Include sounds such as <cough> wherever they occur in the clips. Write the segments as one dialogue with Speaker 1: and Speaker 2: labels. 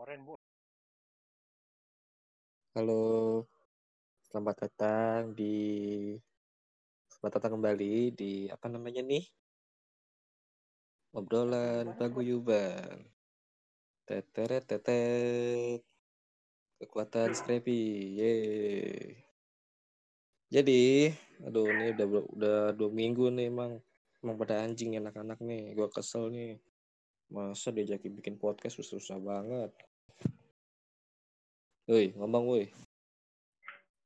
Speaker 1: Oren bu.
Speaker 2: Halo, selamat datang di selamat datang kembali di apa namanya nih? Obrolan paguyuban. Teteret tetet. Kekuatan Scrappy. Yeay. Jadi, aduh ini udah udah dua minggu nih emang emang pada anjing anak-anak nih. Gua kesel nih. Masa diajakin bikin podcast susah-susah banget. Woi, ngomong woi.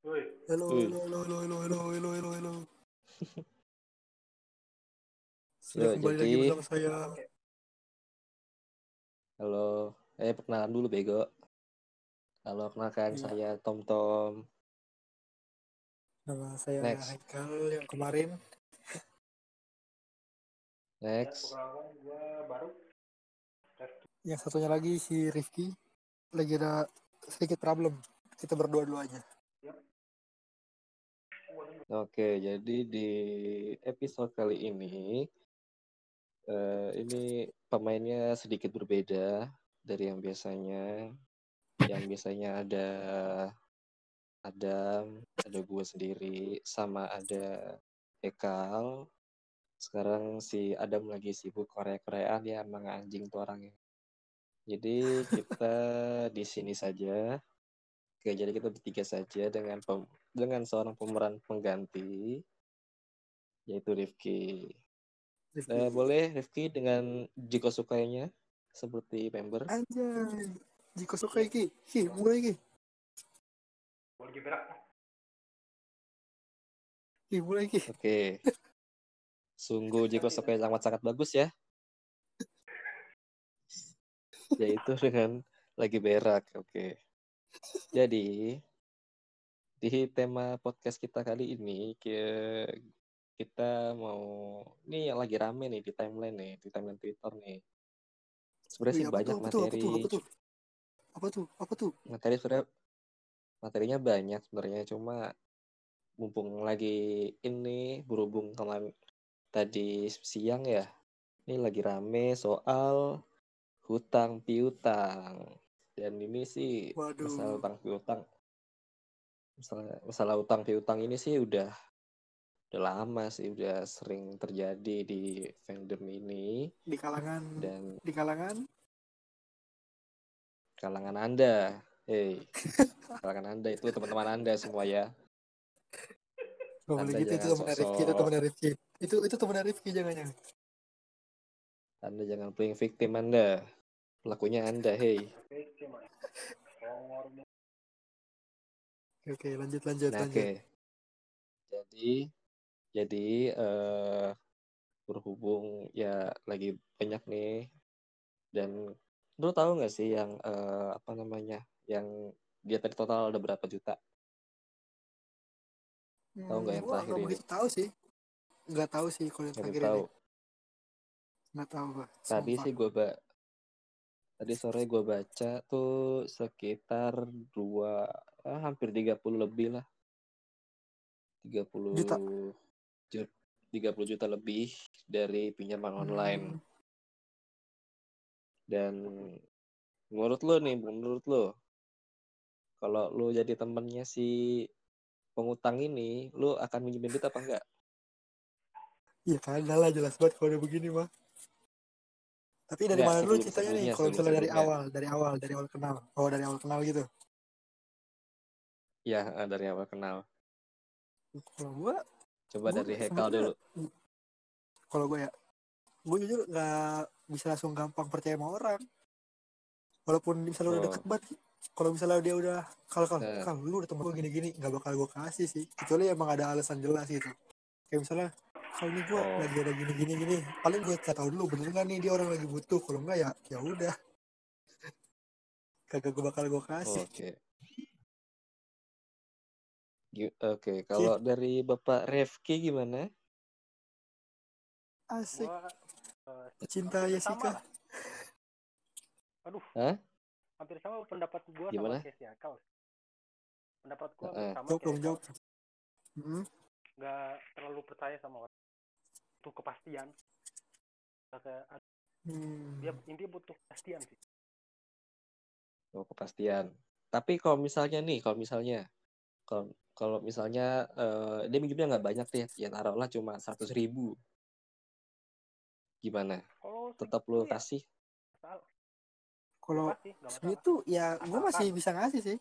Speaker 1: Woi.
Speaker 3: Halo, halo, halo, halo, halo, halo, halo, halo, halo. <laughs>
Speaker 2: Ya,
Speaker 3: Sudah kembali lagi
Speaker 2: jadi-
Speaker 3: bersama saya.
Speaker 2: Halo, eh perkenalan dulu bego. Halo, kenalkan
Speaker 3: Iya.
Speaker 2: saya Tom Tom.
Speaker 3: Nama saya
Speaker 2: Next.
Speaker 3: Haikal yang kemarin.
Speaker 2: Next.
Speaker 3: Yang satunya lagi si Rifki. Lagi ada sedikit problem. Kita berdua dulu.
Speaker 2: Oke, jadi di episode kali ini eh, ini pemainnya sedikit berbeda dari yang biasanya. Yang biasanya ada Adam, ada gue sendiri, sama ada Ekal. Sekarang si Adam lagi sibuk Korea-Koreaan ya, emang anjing tuh orangnya. Jadi kita di sini saja. Oke, jadi kita bertiga saja dengan pem- dengan seorang pemeran pengganti yaitu Rifki.
Speaker 3: Rifki.
Speaker 2: Eh, boleh Rifki dengan jika sukainya seperti member.
Speaker 3: Anjay. Jika suka Ki. Ki, mulai Ki.
Speaker 1: Gue lagi berak.
Speaker 3: Ki, mulai Ki.
Speaker 2: Oke. Sungguh jika sukai sangat-sangat bagus ya. Yaitu <laughs> dengan lagi berak. Oke. Jadi di tema podcast kita kali ini ki- kita mau ini yang lagi rame nih di timeline nih di timeline Twitter nih. Sebenarnya sih
Speaker 3: apa
Speaker 2: banyak
Speaker 3: tuh, tuh, apa
Speaker 2: materi
Speaker 3: tuh, apa tuh? Apa tuh? Apa tuh?
Speaker 2: materi sebenarnya materinya banyak sebenarnya cuma mumpung lagi ini berhubung kemarin tadi siang ya ini lagi rame soal hutang piutang. Dan ini sih
Speaker 3: Waduh.
Speaker 2: masalah hutang piutang. Masalah masalah hutang piutang ini sih udah udah lama sih udah sering terjadi di fandom ini.
Speaker 3: Di kalangan
Speaker 2: dan
Speaker 3: di kalangan?
Speaker 2: Kalangan anda. Hey <laughs> kalangan anda itu teman-teman anda semua ya.
Speaker 3: Gak boleh gitu, itu
Speaker 2: jangan
Speaker 3: temen Rifki, itu temen Rifki. Itu itu temen Rifki jangan-jangan.
Speaker 2: Anda jangan playing victim Anda. Pelakunya Anda, hey.
Speaker 1: Oke,
Speaker 3: oke, lanjut lanjut
Speaker 2: Nah,
Speaker 3: lanjut.
Speaker 2: oke. Jadi, jadi eh berhubung ya lagi banyak nih dan lu tahu nggak sih yang eh, apa namanya yang dia tadi total ada berapa juta? Tahu nggak yang
Speaker 3: gua
Speaker 2: terakhir ini?
Speaker 3: tahu sih. Nggak tahu sih kalau yang terakhir
Speaker 2: tahu.
Speaker 3: ini. Nggak tahu gua.
Speaker 2: Tadi sih gue ba tadi sore gue baca tuh sekitar dua ah, hampir 30 lebih lah. 30
Speaker 3: Juta.
Speaker 2: ju- 30 juta lebih dari pinjaman online.
Speaker 3: Hmm,
Speaker 2: Dan menurut lo nih, menurut lo kalau lo jadi temennya si pengutang ini, lo akan minjemin duit apa enggak?
Speaker 3: Iya kagak lah jelas banget kalau udah begini mah. Tapi dari
Speaker 2: Nggak,
Speaker 3: mana dulu ceritanya nih?
Speaker 2: sebelumnya,
Speaker 3: Kalau misalnya dari awal, dari awal, dari awal kenal. Oh dari awal kenal gitu.
Speaker 2: Ya, dari awal kenal.
Speaker 3: Kalau gua,
Speaker 2: Coba
Speaker 3: Gua
Speaker 2: dari Hekal dulu.
Speaker 3: kalau gua ya, gua jujur nggak bisa langsung gampang percaya sama orang. Walaupun misalnya udah
Speaker 2: Oh.
Speaker 3: deket banget, kalau misalnya dia udah kalau kalau
Speaker 2: Nah.
Speaker 3: kalau lu udah temen gua gini-gini, nggak bakal gua kasih sih. Kecuali emang ada alasan jelas gitu. Kayak misalnya kalau ini gua
Speaker 2: Oh.
Speaker 3: lagi ada gini-gini gini, paling gua nggak tahu dulu bener nggak nih dia orang lagi butuh. Kalau nggak ya ya udah. Kagak gua bakal gua kasih.
Speaker 2: Oke. Gi- Oke, kalau dari Bapak Refki gimana?
Speaker 3: Asik.
Speaker 1: Gua eh,
Speaker 3: Cinta
Speaker 1: lah. Aduh.
Speaker 2: Hah?
Speaker 1: Hampir sama pendapat gua
Speaker 2: Gimana?
Speaker 1: sama kayak si Akal. Pendapat gua
Speaker 2: Heeh.
Speaker 1: sama
Speaker 3: Jawab dong, jawab. Hmm.
Speaker 1: Nggak terlalu percaya sama orang. Butuh kepastian.
Speaker 3: Hmm.
Speaker 1: dia intinya butuh kepastian sih.
Speaker 2: oh, kepastian tapi kalau misalnya nih kalau misalnya kalau kalau misalnya eh, dia minjemnya nggak banyak deh ya taruhlah cuma seratus ribu gimana
Speaker 1: Kalau
Speaker 2: tetap lo
Speaker 1: ya,
Speaker 2: kasih.
Speaker 3: Kalau
Speaker 1: masalah.
Speaker 3: segitu ya gue masih bisa ngasih sih.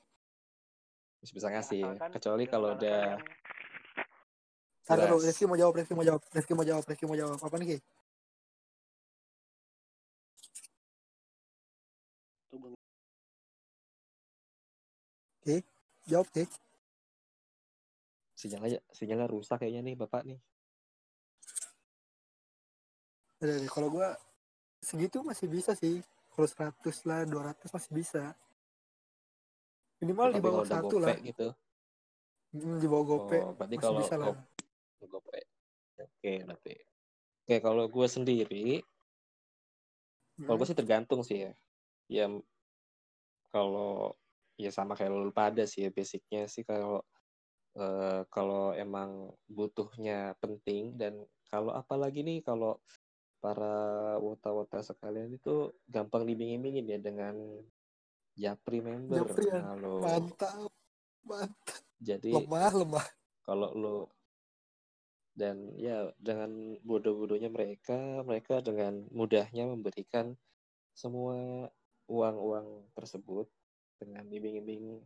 Speaker 2: masih bisa
Speaker 1: Ya,
Speaker 2: ngasih ya.
Speaker 1: asalkan
Speaker 2: kecuali kalau udah
Speaker 3: Ntar dulu. Rifki mau jawab, Rifki mau jawab, Rifki mau jawab, Rifki mau jawab. Apa nih, Ki?
Speaker 1: Belum.
Speaker 3: Jawab, Ki.
Speaker 2: sinyalnya sinyalnya rusak kayaknya nih bapak nih
Speaker 3: Udah deh, kalau gue segitu masih bisa sih. Kalau 100 lah, 200 masih bisa. Minimal di bawah satu lah.
Speaker 2: gitu
Speaker 3: Hmm, di bawah gope
Speaker 2: oh berarti
Speaker 3: masih
Speaker 2: kalau
Speaker 3: bisa lah.
Speaker 2: Gope oke berarti oke kalau gue sendiri kalau gue
Speaker 3: Hmm.
Speaker 2: sih tergantung sih ya ya kalau ya sama kayak lu pada sih ya basicnya sih kalau eh, kalau emang butuhnya penting dan kalau apalagi nih kalau para wota-wota sekalian itu gampang dibingin-bingin ya dengan Japri member
Speaker 3: Japri ya,
Speaker 2: kalau
Speaker 3: Mantap. Mantap.
Speaker 2: jadi
Speaker 3: Lemah, lemah.
Speaker 2: kalau lo dan ya dengan bodoh-bodohnya mereka mereka dengan mudahnya memberikan semua uang-uang tersebut dengan iming-iming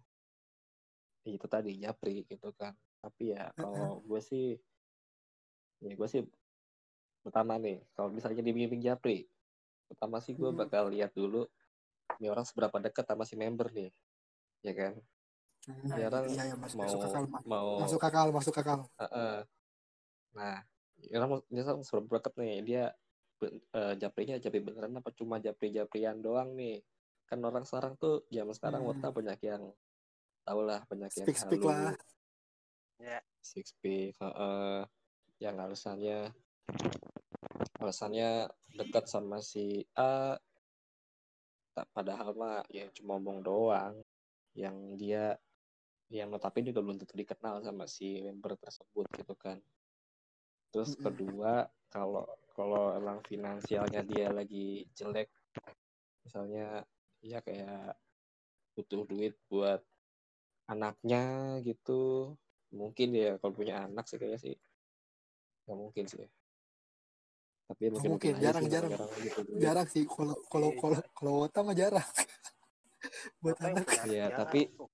Speaker 2: itu tadi japri gitu kan tapi ya kalau gue sih ya gue sih pertama nih kalau misalnya diiming-iming japri pertama sih gue bakal lihat dulu ini orang seberapa dekat sama si member nih ya kan Ini orang
Speaker 3: iya, iya, masuk,
Speaker 2: mau
Speaker 3: masuk akal. Ma-
Speaker 2: mau
Speaker 3: Masuk akal, masuk akal.
Speaker 2: Heeh. Nah, misal seberapa dekat nih dia eh, japrinya japri beneran apa cuma japri-japrian doang nih? Kan orang sekarang tuh zaman sekarang
Speaker 3: Hmm.
Speaker 2: wota banyak yang tau lah banyak yang
Speaker 3: Speak-speak
Speaker 2: halu,
Speaker 3: lah.
Speaker 1: Ya,
Speaker 2: six pick, heeh. yang alasannya alasannya dekat sama si A tak padahal mah ya cuma ngomong doang yang dia yang notabene juga belum tentu dikenal sama si member tersebut gitu kan terus kedua kalau kalau emang finansialnya dia lagi jelek misalnya ya kayak butuh duit buat anaknya gitu mungkin ya kalau punya anak sih kayaknya sih nggak mungkin sih tapi mungkin
Speaker 3: mungkin, jarang,
Speaker 2: sih
Speaker 3: jarang.
Speaker 2: orang gitu.
Speaker 3: Jarang sih kalau kalau
Speaker 1: Iya.
Speaker 3: kalau kalau Wota mah jarang. <laughs> Buat anak.
Speaker 2: Iya,
Speaker 1: jangan
Speaker 2: tapi-
Speaker 1: tuh.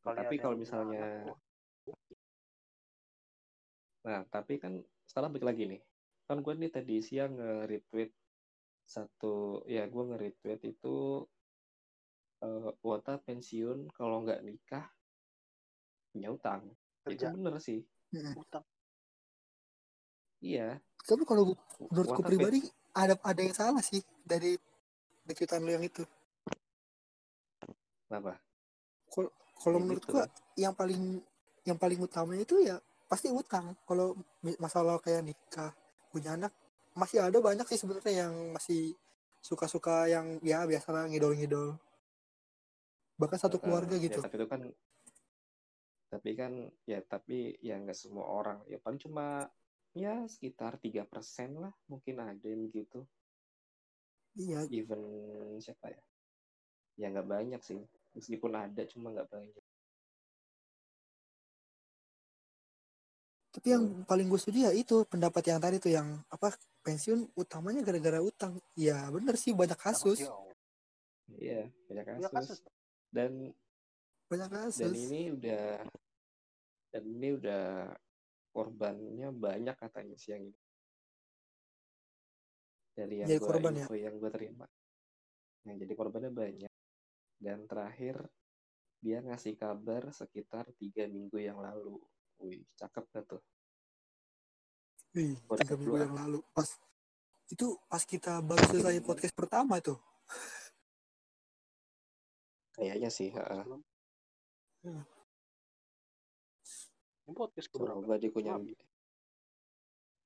Speaker 2: tapi kalau misalnya Nah, tapi kan sekarang balik lagi nih. Kan gue nih tadi siang nge-retweet satu, ya gue nge-retweet itu eh Wota pensiun kalau nggak nikah punya utang. Itu
Speaker 1: kerja
Speaker 2: bener sih.
Speaker 1: Utang
Speaker 2: Iya.
Speaker 3: Tapi kalau menurutku pribadi ada ada yang salah sih dari kejutan lu yang itu.
Speaker 2: Kenapa?
Speaker 3: Kalau menurut
Speaker 2: gitu
Speaker 3: gua
Speaker 2: kan.
Speaker 3: yang paling yang paling utama itu ya pasti utang. Kalau masalah kayak nikah, punya anak masih ada banyak sih sebenarnya yang masih suka-suka yang ya biasa ngidol-ngidol. Bahkan satu
Speaker 2: Eh,
Speaker 3: keluarga
Speaker 2: ya,
Speaker 3: gitu.
Speaker 2: tapi itu kan tapi kan ya tapi ya nggak semua orang ya paling cuma ya sekitar tiga persen lah mungkin ada yang gitu
Speaker 3: Iya,
Speaker 2: even siapa ya ya nggak banyak sih meskipun ada cuma nggak banyak
Speaker 3: tapi yang paling gue setuju ya itu pendapat yang tadi tuh yang apa pensiun utamanya gara-gara utang. Ya bener sih banyak kasus,
Speaker 2: iya banyak
Speaker 1: Banyak
Speaker 2: kasus
Speaker 1: kasus.
Speaker 2: dan
Speaker 3: banyak
Speaker 2: dan
Speaker 3: kasus.
Speaker 2: ini udah dan ini udah korbannya banyak katanya sih yang ini dari yang
Speaker 3: Jadi
Speaker 2: gua
Speaker 3: korban ya?
Speaker 2: info yang gue terima yang jadi korbannya banyak dan terakhir dia ngasih kabar sekitar tiga minggu yang lalu wih cakep gak tuh
Speaker 3: Wih, tiga minggu yang lalu. Pas itu pas kita baru selesai podcast pertama tuh.
Speaker 2: kayaknya sih heeh.
Speaker 1: Belum.
Speaker 3: Hmm.
Speaker 1: Ini podcast keberapa?
Speaker 2: coba dikunyah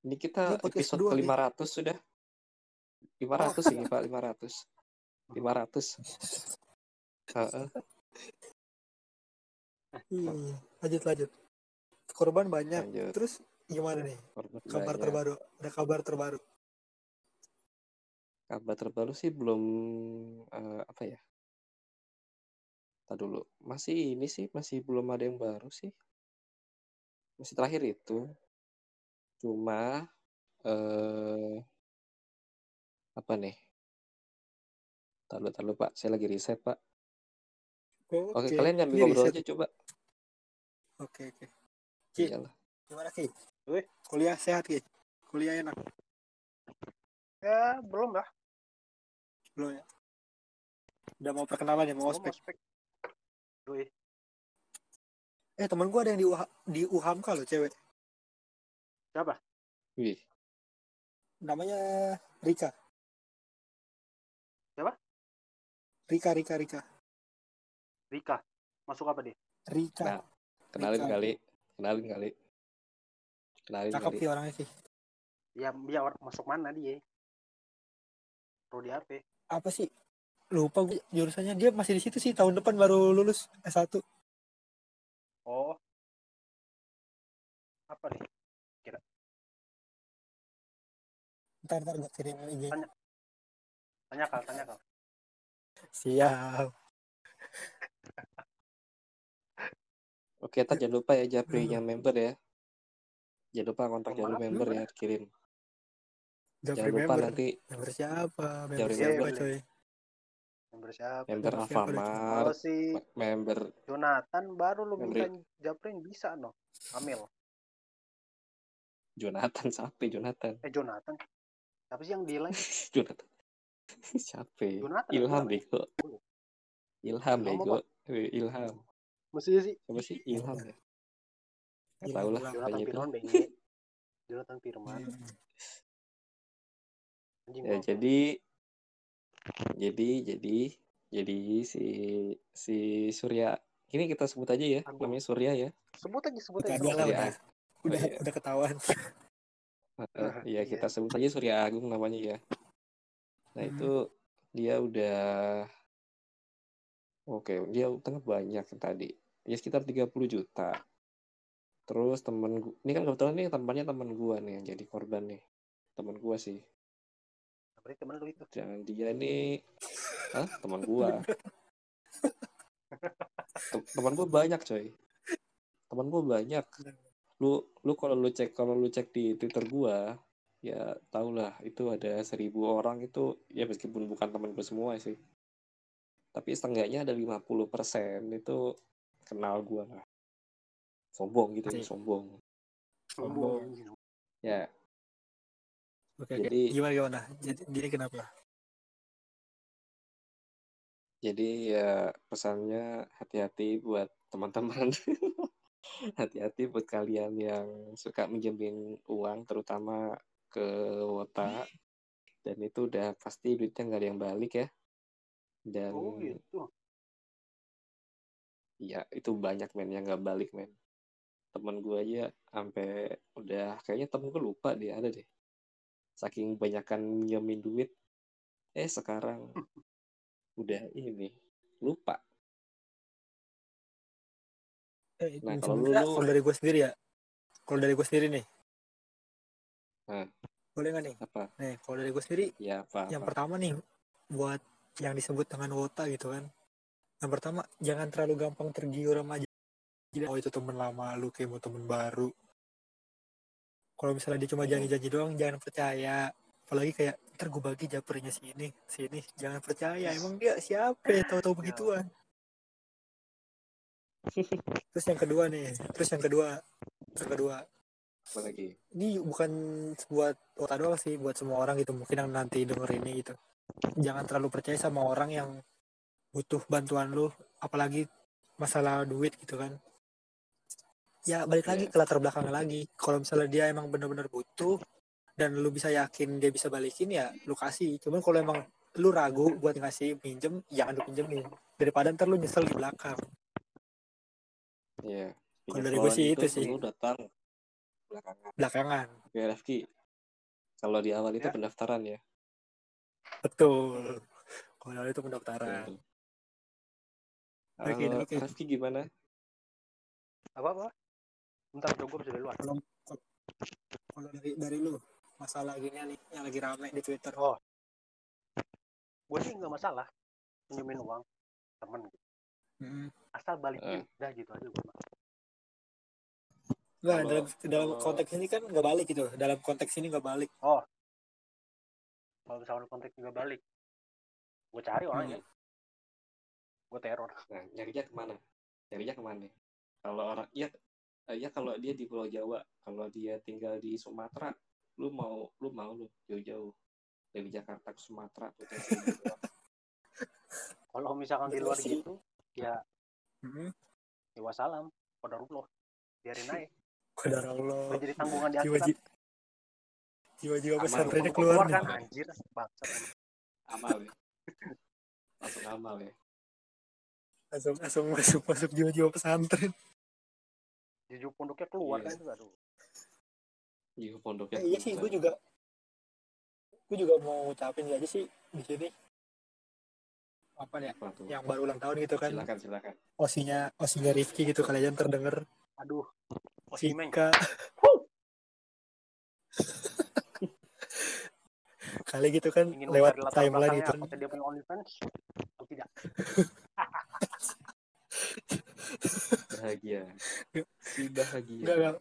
Speaker 2: ini kita
Speaker 3: Ini podcast
Speaker 2: episode ke
Speaker 3: nih.
Speaker 2: 500 sudah 500 ini pak 500 500 Heeh.
Speaker 3: Hmm, lanjut lanjut. Korban banyak.
Speaker 2: lanjut
Speaker 3: Terus gimana nih?
Speaker 2: korban
Speaker 3: Kabar
Speaker 2: banyak.
Speaker 3: terbaru. Ada kabar terbaru.
Speaker 2: kabar terbaru sih belum eh, apa ya Tar dulu. Masih ini sih, masih belum ada yang baru sih. Masih terakhir itu. Cuma eh apa nih? Tahu tahu Pak, saya lagi riset, Pak. Oke,
Speaker 3: Oke,
Speaker 2: kalian nyambi
Speaker 3: Ini
Speaker 2: ngobrol aja coba.
Speaker 3: Oke, oke. Ki,
Speaker 2: Iyalah.
Speaker 3: gimana Ki?
Speaker 1: Wih.
Speaker 3: Kuliah sehat Ki? Kuliah enak?
Speaker 1: Ya, belum lah.
Speaker 3: Belum ya? Udah mau perkenalan ya, mau
Speaker 1: Belum
Speaker 3: ospek.
Speaker 1: ospek. Wih,
Speaker 3: Eh, temen gue ada yang di, UH, di UHAMKA loh, cewek.
Speaker 1: siapa?
Speaker 2: Wih,
Speaker 3: Namanya Rika.
Speaker 1: Siapa?
Speaker 3: Rika, Rika, Rika.
Speaker 1: Rika. Masuk apa dia?
Speaker 3: Rika.
Speaker 2: Nah, kenalin
Speaker 3: Rika.
Speaker 2: kali. Kenalin kali. Kenalin
Speaker 3: Cakep
Speaker 2: kali.
Speaker 3: sih orangnya sih.
Speaker 1: Ya, dia or- masuk mana dia? Prodi apa?
Speaker 3: Apa sih? Lupa gue jurusannya. Dia masih di situ sih. Tahun depan baru lulus S1.
Speaker 1: Oh. Apa nih?
Speaker 3: Ntar, ntar gue kirim IG.
Speaker 1: Tanya. Tanya kal, tanya kal.
Speaker 3: Siap.
Speaker 2: Oke, tak jangan lupa ya Japri-nya member ya. Jangan lupa kontak Japri member ya, kirim.
Speaker 3: Jangan
Speaker 2: Jangan lupa
Speaker 3: member.
Speaker 2: nanti
Speaker 3: Member siapa? Member
Speaker 2: Jangan
Speaker 3: siapa
Speaker 1: member.
Speaker 3: coy?
Speaker 1: Member siapa?
Speaker 2: member Alfamart,
Speaker 1: Oh, si
Speaker 2: member
Speaker 1: Jonathan baru lu
Speaker 2: Member-
Speaker 1: minta Japrin bisa no. Amil.
Speaker 2: Jonathan siapa Jonathan?
Speaker 1: Eh Jonathan. Siapa sih yang di line? <laughs>
Speaker 2: Jonathan. siapa?
Speaker 1: Jonathan,
Speaker 2: Ilham bego. Ilham bego. Ilham.
Speaker 1: Mestinya sih
Speaker 2: Siapa sih Ilham ya? Nggak
Speaker 3: Ilham,
Speaker 2: tahu lah.
Speaker 1: Jonathan. Firman BG. Jonathan Firman. Anjing
Speaker 2: Ya jadi jadi jadi jadi si si Surya ini kita sebut aja ya
Speaker 1: Agung.
Speaker 2: namanya Surya ya.
Speaker 1: sebut aja sebut
Speaker 3: Udah
Speaker 1: aja.
Speaker 3: udah.
Speaker 2: Agung.
Speaker 3: Udah,
Speaker 2: iya.
Speaker 3: udah ketahuan.
Speaker 2: Iya <laughs>
Speaker 1: Iya.
Speaker 2: kita sebut aja Surya Agung namanya ya. Nah
Speaker 3: Hmm.
Speaker 2: itu dia udah oke dia utangnya banyak yang tadi ya sekitar 30 juta. Terus temen gua, ini kan kebetulan nih temannya temen gua nih yang jadi korban nih temen gua sih.
Speaker 1: Berarti temen lu itu.
Speaker 2: Jangan dia nih, Hah? teman gua. Tem- teman gua banyak coy. Teman gua banyak. Lu lu kalau lu cek kalau lu cek di Twitter gua, ya tau lah itu ada seribu orang itu ya meskipun bukan teman gua semua sih. Tapi setengahnya ada 50% itu kenal gua lah. Sombong gitu,
Speaker 3: Oke.
Speaker 2: sombong.
Speaker 3: Sombong.
Speaker 1: Sombong.
Speaker 2: Ya,
Speaker 3: Oke, oke.
Speaker 2: Jadi-
Speaker 3: Gimana, gimana? Jadi, jadi kenapa?
Speaker 2: Jadi ya pesannya hati-hati buat teman-teman. <laughs> Hati-hati buat kalian yang suka minjemin uang terutama ke Wota. <laughs> Dan itu udah pasti duitnya nggak ada yang balik ya. Dan
Speaker 1: Oh gitu.
Speaker 2: Ya itu banyak men yang nggak balik men. Temen gue aja sampai udah kayaknya temen gue lupa dia ada deh. Saking banyakan minjemin duit. Eh sekarang <laughs> udah ini lupa.
Speaker 3: Eh,
Speaker 2: Nah, kalau lu-
Speaker 3: kalau dari gue sendiri ya, kalau dari gue sendiri nih,
Speaker 2: Nah.
Speaker 3: boleh nggak nih?
Speaker 2: Apa?
Speaker 3: Nih, kalau dari gue sendiri,
Speaker 2: Ya apa?
Speaker 3: yang
Speaker 2: apa?
Speaker 3: pertama nih, buat yang disebut dengan wota gitu kan. Yang pertama, jangan terlalu gampang tergiur sama jadi oh itu temen lama lu kayak mau temen baru. Kalau misalnya dia cuma
Speaker 2: Hmm.
Speaker 3: janji-janji doang, jangan percaya. Apalagi kayak ntar gue bagi japernya sini, sini, jangan percaya. Emang dia siapa ya tahu-tahu begituan. <laughs> Terus yang kedua nih, terus yang kedua, yang kedua,
Speaker 2: Apa lagi?
Speaker 3: ini bukan buat kota doang sih, buat semua orang gitu. Mungkin yang nanti denger ini gitu. Jangan terlalu percaya sama orang yang butuh bantuan lu, apalagi masalah duit gitu kan. Ya balik lagi
Speaker 2: Iya.
Speaker 3: ke latar belakangnya lagi. Kalau misalnya dia emang bener-bener butuh dan lu bisa yakin dia bisa balikin ya lu kasih. Cuman kalau emang lu ragu buat ngasih pinjem, jangan lu pinjemin. Daripada ntar lu nyesel di belakang.
Speaker 2: Iya.
Speaker 3: Kalau
Speaker 2: Pinjam
Speaker 3: dari gue
Speaker 2: kawan
Speaker 3: sih itu sih.
Speaker 2: Lu datang belakangan.
Speaker 3: Belakangan.
Speaker 2: Oke, Rafki. Kalau di awal itu
Speaker 1: Ya.
Speaker 2: pendaftaran ya.
Speaker 3: Betul. Kalau itu pendaftaran.
Speaker 2: Betul.
Speaker 3: Oke,
Speaker 2: Kalau
Speaker 3: oke.
Speaker 2: Rafki gimana?
Speaker 1: Apa apa? Bentar, gue bisa di luar.
Speaker 3: kalau dari dari lu masalah gini nih yang lagi rame di Twitter
Speaker 1: Oh. Gue sih nggak masalah pinjemin uang temen. gitu.
Speaker 3: Hmm.
Speaker 1: asal balikin
Speaker 2: Eh.
Speaker 1: udah gitu aja gue
Speaker 3: Nggak,
Speaker 2: Kalau-
Speaker 3: dalam dalam
Speaker 2: kalau-
Speaker 3: konteks ini kan nggak balik gitu. Dalam konteks ini nggak balik.
Speaker 1: kalau misalnya konteks juga balik gue cari orangnya gue teror
Speaker 2: Nah, nyarinya ke mana? Nyarinya ke mana? Kalau orang, ya, eh, ya kalau dia di Pulau Jawa, kalau dia tinggal di Sumatera, lu mau, lu mau lu jauh-jauh dari Jakarta ke Sumatera gitu <laughs>
Speaker 1: kalau misalkan di luar gitu ya
Speaker 3: Hmm.
Speaker 1: ya wassalam Qadarullah biarin aja <laughs>
Speaker 3: Kodar Allah.
Speaker 1: udah jadi tanggungan di
Speaker 3: Jiwa
Speaker 1: akhirat
Speaker 3: jiwa jiwa-jiwa pesantrennya keluar
Speaker 1: keluar kan anjir bangsat emang.
Speaker 2: Amal ya. Langsung amal ya.
Speaker 3: Langsung langsung masuk masuk jiwa-jiwa pesantren.
Speaker 1: jujur pondoknya keluar
Speaker 2: Iya.
Speaker 1: kan itu aduh.
Speaker 2: Iya, pondoknya.
Speaker 3: Eh, iya sih, gue juga gue juga mau ngucapin aja sih di sini. Apa ya
Speaker 2: Apa tuh?
Speaker 3: yang baru ulang tahun gitu kan.
Speaker 2: Silakan, silakan.
Speaker 3: osinya osinya Rifki gitu kalian terdengar
Speaker 1: aduh Osimeng <laughs>
Speaker 3: kali gitu kan
Speaker 1: ingin
Speaker 3: lewat timeline gitu kan
Speaker 1: dia punya OnlyFans? Atau tidak <laughs>
Speaker 2: Bahagia. Si bahagia.
Speaker 3: enggak enggak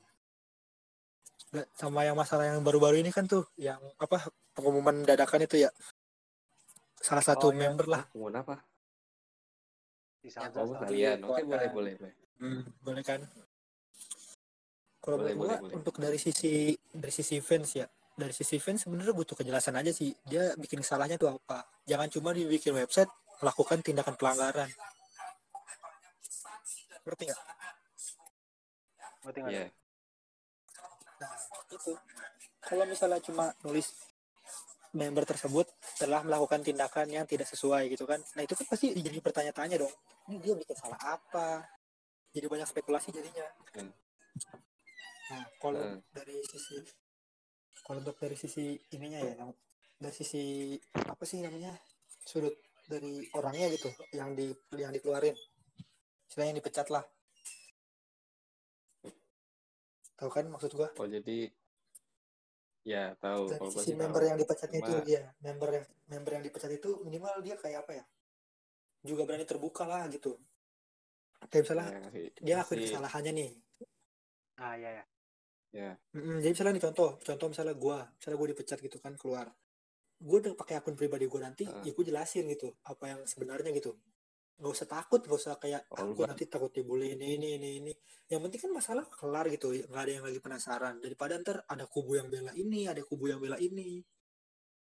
Speaker 3: Enggak, sama yang masalah yang baru-baru ini kan tuh yang apa pengumuman dadakan itu ya salah satu
Speaker 1: Oh, iya.
Speaker 3: member lah
Speaker 2: Pengumuman apa?
Speaker 1: di
Speaker 3: Ya,
Speaker 2: Oh, kalian. Oke, boleh, boleh, boleh.
Speaker 3: Hmm, boleh kan kalau
Speaker 2: Boleh, boleh, boleh.
Speaker 3: untuk dari sisi dari sisi fans ya dari sisi fans sebenarnya butuh kejelasan aja sih dia bikin salahnya tuh apa jangan cuma dibikin website melakukan tindakan pelanggaran ngerti nggak
Speaker 1: ngerti nggak
Speaker 2: Iya.
Speaker 3: nah itu. Kalau misalnya cuma nulis member tersebut telah melakukan tindakan yang tidak sesuai gitu kan nah itu kan pasti jadi pertanyaan-tanya dong. Ini dia bikin salah apa? Jadi banyak spekulasi jadinya.
Speaker 2: Hmm.
Speaker 3: nah kalau
Speaker 2: Hmm.
Speaker 3: dari sisi kalau untuk dari sisi ininya ya dari sisi apa sih namanya sudut dari orangnya gitu yang di yang dikeluarin. Istilahnya yang dipecat lah tahu kan maksud gua?
Speaker 2: Oh, jadi ya tahu
Speaker 3: dari
Speaker 2: kalau
Speaker 3: sisi member
Speaker 2: tahu.
Speaker 3: yang dipecatnya itu
Speaker 2: Cuma-
Speaker 3: ya member yang member yang dipecat itu minimal dia kayak apa ya? Juga berani terbuka lah gitu. Kayak misalnya
Speaker 2: Ya, ngasih-
Speaker 3: dia ngakuin
Speaker 2: ngasih-
Speaker 3: kesalahannya nih.
Speaker 1: Ah iya ya
Speaker 2: Ya,
Speaker 3: Mm-mm, jadi misalnya nih contoh contoh misalnya gua misalnya gua dipecat gitu kan keluar. Gue udah pakai akun pribadi gue nanti
Speaker 2: Ah.
Speaker 3: ya gue jelasin gitu apa yang sebenarnya gitu nggak usah takut nggak usah kayak
Speaker 2: Oh, lu
Speaker 3: aku nanti takut dibully ini ini ini ini. Yang penting kan masalah kelar gitu nggak ada yang lagi penasaran. Daripada ntar ada kubu yang bela ini ada kubu yang bela ini.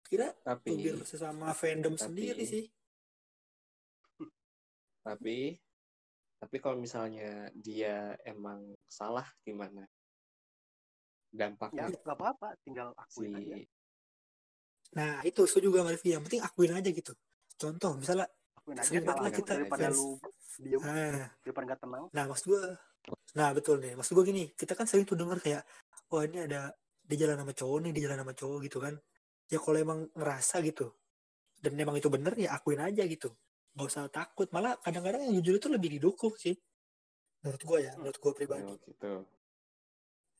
Speaker 3: Kira
Speaker 2: tapi
Speaker 3: biar sesama fandom
Speaker 2: tapi-
Speaker 3: sendiri sih.
Speaker 2: Tapi tapi kalau misalnya dia emang salah gimana?
Speaker 1: Ya
Speaker 2: dampaknya
Speaker 1: nggak apa-apa tinggal akuin aja.
Speaker 2: Si
Speaker 3: nah itu setuju juga sama Rifki. Yang penting akuin aja gitu. Contoh misalnya
Speaker 1: aja
Speaker 3: sering banget lah kita
Speaker 1: daripada
Speaker 3: fans.
Speaker 1: lu diem
Speaker 3: nah
Speaker 1: daripada nggak tenang
Speaker 3: Nah, maksud gue, nah betul nih, maksud gue gini, kita kan sering tuh denger kayak, wah ini ada di jalan sama cowok nih, di jalan sama cowok gitu kan. Ya kalau emang ngerasa gitu, dan emang itu bener ya akuin aja gitu. Gak usah takut, malah kadang-kadang yang jujur itu lebih didukung sih. Menurut gue ya, menurut gue pribadi.
Speaker 2: oh, gitu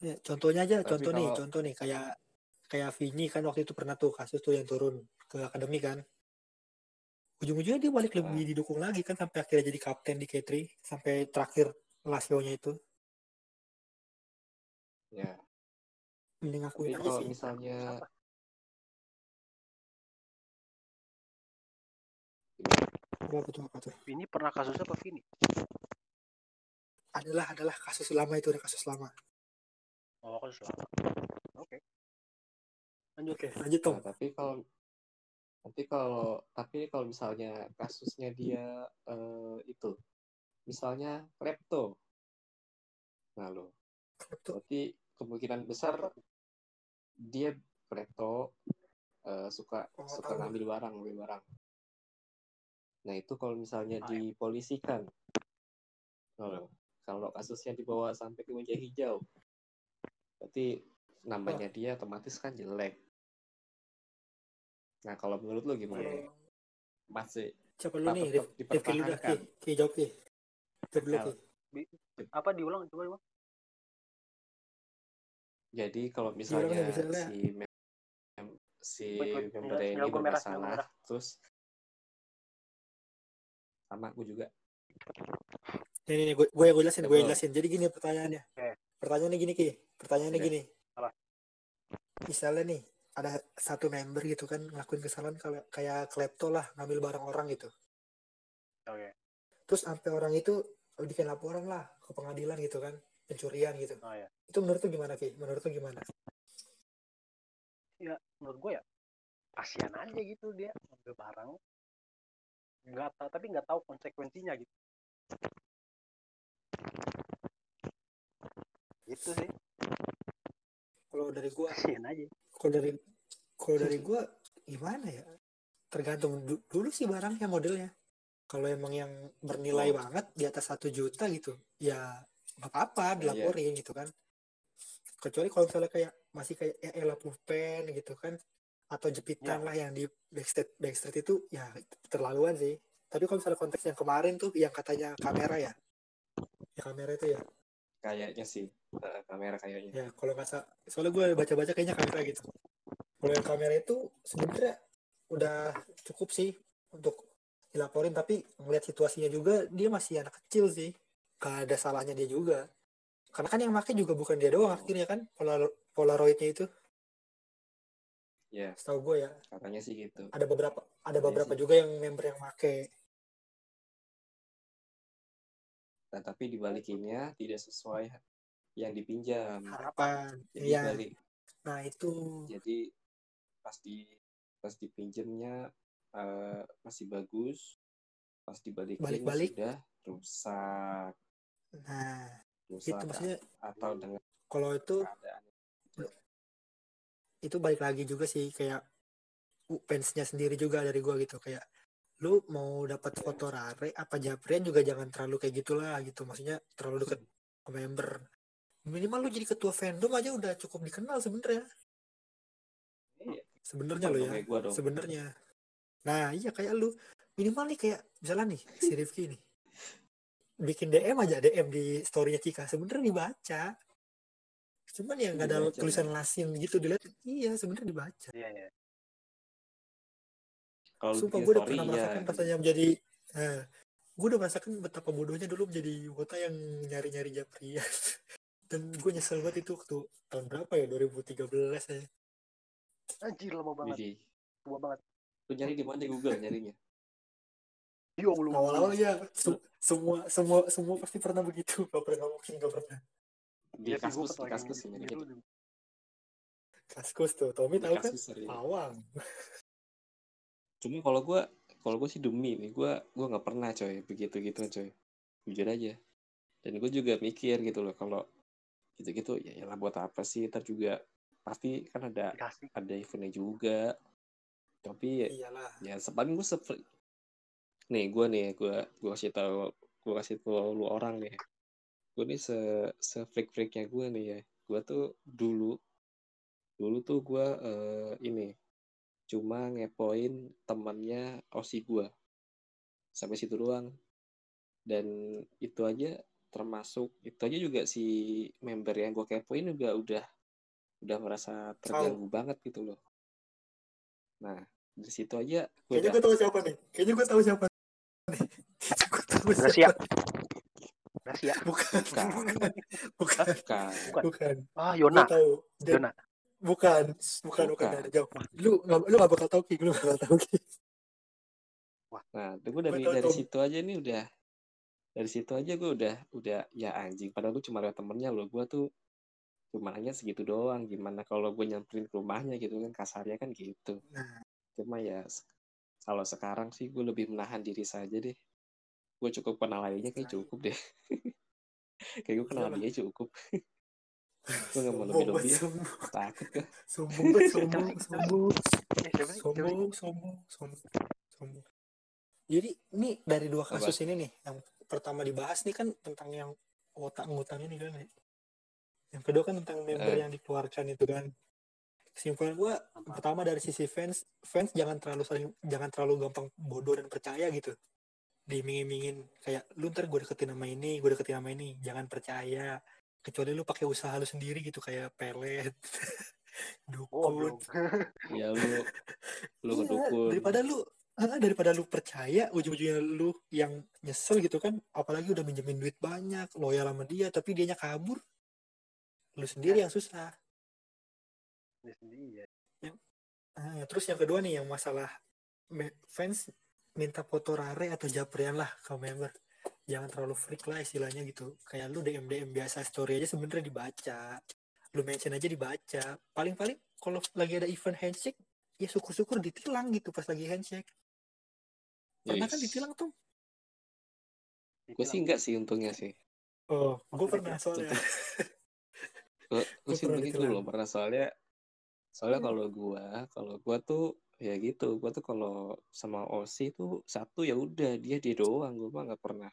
Speaker 3: Ya, contohnya aja,
Speaker 2: Tapi
Speaker 3: contoh nih,
Speaker 2: kalau-
Speaker 3: contoh nih, kayak kayak Vini kan waktu itu pernah tuh kasus tuh yang turun ke akademi kan. Ujung-ujungnya dia balik lebih
Speaker 2: Ah.
Speaker 3: didukung lagi kan sampai akhirnya jadi kapten di K3 sampai terakhir Lazio-nya itu.
Speaker 2: ya
Speaker 3: Mending akuin aja
Speaker 2: kalau
Speaker 3: sih.
Speaker 2: misalnya
Speaker 1: Apa?
Speaker 3: Tuh apa tuh?
Speaker 1: ini pernah kasusnya apa Vini
Speaker 3: Adalah adalah kasus lama itu ada kasus lama.
Speaker 1: oh kasus lama oke lanjut
Speaker 3: Oke, lanjut Tom.
Speaker 2: Nah, tapi kalau tapi kalau tapi kalau misalnya kasusnya dia eh, itu misalnya klepto. Nah lo. Berarti kemungkinan besar dia klepto eh, suka
Speaker 3: Oh,
Speaker 2: suka ngambil barang ngambil barang. Nah itu kalau misalnya
Speaker 1: Ah,
Speaker 2: dipolisikan. Kalau kalau kasusnya dibawa sampai ke meja hijau berarti namanya dia otomatis kan jelek nah kalau menurut lo gimana
Speaker 3: Kalau
Speaker 2: masih
Speaker 3: siapa lu nih? Rif- Rifki lu dah Ki. Ki jawab Ki. Jawab dulu
Speaker 2: Nah,
Speaker 3: Ki.
Speaker 1: apa diulang coba coba
Speaker 2: Jadi kalau
Speaker 3: Diulang
Speaker 2: misalnya
Speaker 3: deh, misalnya.
Speaker 2: si mem- mem- si member ini bermasalah, terus sama aku juga
Speaker 3: Nih, nih, nih gue, gue, gue jelasin, gue jelasin. Jadi gini pertanyaannya.
Speaker 1: Oke.
Speaker 3: Pertanyaannya gini, Ki. Pertanyaannya
Speaker 2: Oke.
Speaker 3: gini. Misalnya nih, ada satu member gitu kan ngelakuin kesalahan kayak kayak klepto lah, ngambil barang orang gitu.
Speaker 1: Oke.
Speaker 3: Terus sampai orang itu bikin laporan lah ke pengadilan gitu kan, pencurian gitu.
Speaker 1: Oh ya.
Speaker 3: Itu menurut tuh gimana, Ki? Menurut tuh gimana?
Speaker 1: Ya menurut gue ya kasihan aja gitu dia ambil barang nggak tahu tapi nggak tahu konsekuensinya gitu itu sih
Speaker 3: Kalau dari gua,
Speaker 1: kasihan aja
Speaker 3: kalau dari kalau dari gua gimana ya? Tergantung du- dulu sih barangnya modelnya. Kalau emang yang bernilai
Speaker 2: Oh.
Speaker 3: banget di atas satu juta gitu, ya nggak apa-apa dilaporin gitu kan. Kecuali kalau misalnya kayak masih kayak ya elah pulpen gitu kan, atau jepitan
Speaker 1: Ya.
Speaker 3: lah yang di backstreet backstreet itu ya terlaluan sih. Tapi kalau misalnya konteks yang kemarin tuh yang katanya kamera ya, ya kamera itu ya,
Speaker 2: Kayaknya sih eh, kamera kayaknya.
Speaker 3: ya kalau nggak salah, soalnya gue baca-baca kayaknya kamera gitu. Kalau yang kamera itu sebenarnya udah cukup sih untuk dilaporin, tapi ngeliat situasinya juga dia masih anak kecil sih, gak ada salahnya dia juga. Karena kan yang pakai juga bukan dia doang akhirnya kan Polar- Polaroidnya itu,
Speaker 2: Ya,
Speaker 3: setahu gue ya.
Speaker 2: katanya sih gitu.
Speaker 3: ada beberapa ada
Speaker 2: Iya
Speaker 3: beberapa
Speaker 2: sih.
Speaker 3: juga yang member yang make
Speaker 2: Nah, tapi dibalikinnya tidak sesuai yang dipinjam.
Speaker 3: harapan
Speaker 2: Jadi
Speaker 3: iya.
Speaker 2: balik.
Speaker 3: nah itu.
Speaker 2: Jadi pas di pas dipinjemnya eh, masih bagus, pas dibalikin
Speaker 3: Balik-balik.
Speaker 2: sudah rusak,
Speaker 3: nah
Speaker 2: rusak
Speaker 3: itu maksudnya
Speaker 2: atau dengan
Speaker 3: kalau itu
Speaker 2: keadaan
Speaker 3: itu? Balik lagi juga sih kayak uh, fansnya sendiri juga dari gua gitu. Kayak lu mau dapat foto rare apa japrian juga jangan terlalu kayak gitulah gitu. Maksudnya terlalu deket ke member minimal lu jadi ketua fandom aja udah cukup dikenal sebenarnya.
Speaker 2: Iya.
Speaker 3: sebenarnya lo ya. sebenarnya. Nah iya kayak lu. Minimal nih kayak misalnya nih si Rifki nih. Bikin DM aja DM di storynya Cika. Sebenarnya dibaca. Cuman ya nggak ada
Speaker 2: Dibaca,
Speaker 3: tulisan lasin gitu dilihat. Iya sebenarnya dibaca.
Speaker 1: Iya iya.
Speaker 2: Kalau
Speaker 3: sumpah gue udah pernah
Speaker 2: ya
Speaker 3: merasakan rasanya menjadi nah, gue udah merasakan betapa bodohnya dulu menjadi wota yang nyari-nyari Japrian <laughs> dan gue nyesel banget itu waktu tahun berapa ya? 2013 ya.
Speaker 1: Anjir lama banget.
Speaker 2: Widih.
Speaker 1: tua banget.
Speaker 2: Lu nyari di mana di Google nyarinya?
Speaker 1: iya belum
Speaker 3: awal-awal ya se- semua semua semua pasti pernah begitu. Gak pernah mungkin gak pernah.
Speaker 2: Di
Speaker 1: gua
Speaker 2: kaskus, di kaskus
Speaker 1: gitu-
Speaker 2: ya, nyari
Speaker 1: gitu
Speaker 2: gitu.
Speaker 3: kaskus tuh Tommy
Speaker 2: Di
Speaker 3: tahu kan? Awang
Speaker 2: Cuma kalau gua kalau gue sih demi nih gua gua nggak pernah coy begitu gitu coy. Jujur aja. Dan gue juga mikir gitu loh kalau gitu-gitu ya lah buat apa sih? Ntar juga pasti kan ada
Speaker 1: dikasih.
Speaker 2: ada eventnya juga. Tapi ya,
Speaker 3: iyalah
Speaker 2: ya sepaling gue seperti nih gue nih gue gue kasih tahu gue kasih tahu lu orang nih. Gue nih se se freak freaknya gue nih ya. Gue tuh dulu dulu tuh gue eh, ini cuma ngepoin temannya osi gue sampai situ doang. Dan itu aja termasuk itu aja juga si member yang gue kepoin juga udah udah merasa terganggu banget gitu loh. Nah dari situ aja gue
Speaker 3: kayaknya gue tahu siapa nih. Kayaknya gue tahu siapa nih. Kayaknya gue tahu siapa
Speaker 1: Gracia
Speaker 3: bukan
Speaker 2: Bukan.
Speaker 3: bukan. <laughs> Bukan.
Speaker 2: Bukan.
Speaker 1: Bukan.
Speaker 3: bukan.
Speaker 1: Ah Yona.
Speaker 3: Tahu. Dan-
Speaker 1: Yona
Speaker 3: bukan. Bukan bukan.
Speaker 2: Bukan.
Speaker 3: ada jauh. Lu nggak lu nggak bakal tahu ki. Lu nggak bakal tahu ki.
Speaker 2: Nah, gue dari dari situ aja nih udah dari situ aja gue udah udah ya anjing. Padahal gue cuma lewat temennya loh. Gue tuh cuma hanya segitu doang. Gimana kalau gue nyamperin ke rumahnya gitu kan kasarnya kan gitu.
Speaker 3: Nah.
Speaker 2: Cuma ya kalau sekarang sih gue lebih menahan diri saja deh. Gue cukup kenal aja kayak
Speaker 3: Nah.
Speaker 2: cukup deh. <laughs> kayak gue kenal dia cukup. gue gak mau lebih lebih ya. Takut gue.
Speaker 3: sombong <laughs> sombong sombong
Speaker 1: eh
Speaker 3: sombong sombong sombong sombong jadi ini dari dua
Speaker 2: Apa?
Speaker 3: kasus ini nih yang pertama dibahas nih kan tentang yang otak ngutang ini kan ya. yang kedua kan tentang member
Speaker 2: Eh.
Speaker 3: yang dikeluarkan itu kan kesimpulan gua pertama dari sisi fans fans jangan terlalu saling jangan terlalu gampang bodoh dan percaya gitu diiming-imingin kayak lu ntar gue deketin nama ini gue deketin nama ini jangan percaya kecuali lu pakai usaha lu sendiri gitu kayak pelet <laughs> dukun
Speaker 1: goblok <laughs>
Speaker 2: Ya lu lu
Speaker 3: Iya,
Speaker 2: ngedukun.
Speaker 3: daripada lu ah, daripada lu percaya ujung-ujungnya lu yang nyesel gitu kan apalagi udah minjemin duit banyak loyal sama dia tapi dianya kabur lu sendiri yang susah.
Speaker 1: Dia sendiri ya.
Speaker 3: Ah, terus yang kedua nih yang masalah fans minta foto rare atau japrian lah ke member. Jangan terlalu freak lah istilahnya gitu. Kayak lu DM DM biasa story aja sebenarnya dibaca. Lu mention aja dibaca. Paling paling kalau lagi ada event handshake ya syukur syukur ditilang gitu pas lagi handshake pernah kan ditilang tuh?
Speaker 2: Gue sih enggak sih untungnya sih.
Speaker 3: oh gue pernah soalnya. <laughs>
Speaker 2: Gue
Speaker 3: Gua
Speaker 2: sih
Speaker 3: pernah
Speaker 2: untungnya gue belum pernah soalnya soalnya
Speaker 3: Hmm.
Speaker 2: kalau gua kalau gua tuh ya gitu gua tuh kalau sama Osi tuh satu ya udah dia dia doang gue mah nggak pernah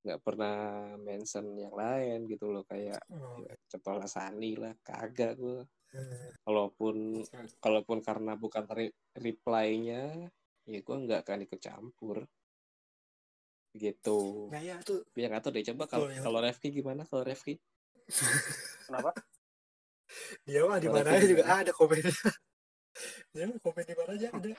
Speaker 2: nggak pernah mention yang lain gitu loh kayak
Speaker 3: oh,
Speaker 2: ya, contoh Sani lah kagak gue
Speaker 3: eh,
Speaker 2: kalaupun kalaupun karena bukan re- reply-nya ya gue nggak akan ikut campur gitu
Speaker 3: nah ya tuh
Speaker 2: nggak tahu deh coba kalau
Speaker 3: ya.
Speaker 2: kalau Refki gimana kalau Refki <laughs>
Speaker 1: Kenapa?
Speaker 3: dia mah di mana juga
Speaker 2: gimana?
Speaker 3: ada komennya <laughs> dia mah komen di mana aja ada ya,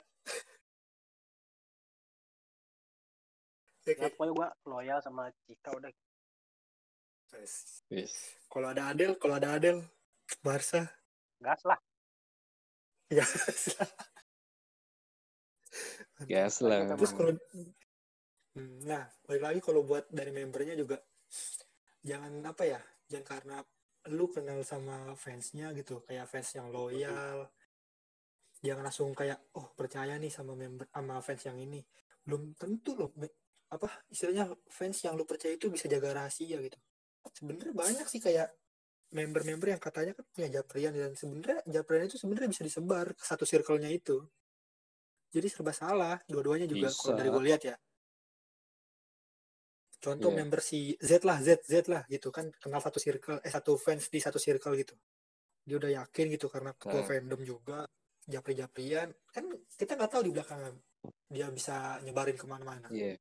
Speaker 1: Ya, pokoknya gue loyal sama Cika udah.
Speaker 2: Yes.
Speaker 3: kalau ada Adel kalau ada Adel Barca
Speaker 1: Gas lah.
Speaker 3: ya
Speaker 2: Gas lah.
Speaker 3: terus kalau Hmm, nah balik lagi kalau buat dari membernya juga jangan apa ya jangan karena lu kenal sama fansnya gitu kayak fans yang loyal. Jangan langsung kayak oh percaya nih sama member sama fans yang ini. Belum tentu loh apa istilahnya fans yang lu percaya itu bisa jaga rahasia gitu. Sebenarnya banyak sih kayak member-member yang katanya kan punya japrian dan sebenarnya japrian itu sebenarnya bisa disebar ke satu circle-nya itu jadi serba salah dua-duanya juga kalau
Speaker 2: Bisa.
Speaker 3: dari gue lihat ya contoh
Speaker 2: Iya.
Speaker 3: member si Z lah Z Z lah gitu kan kenal satu circle eh satu fans di satu circle gitu dia udah yakin gitu karena ketua
Speaker 2: Nah.
Speaker 3: fandom juga japri-japrian kan kita nggak tahu di belakangan dia bisa nyebarin ke mana-mana
Speaker 2: Iya.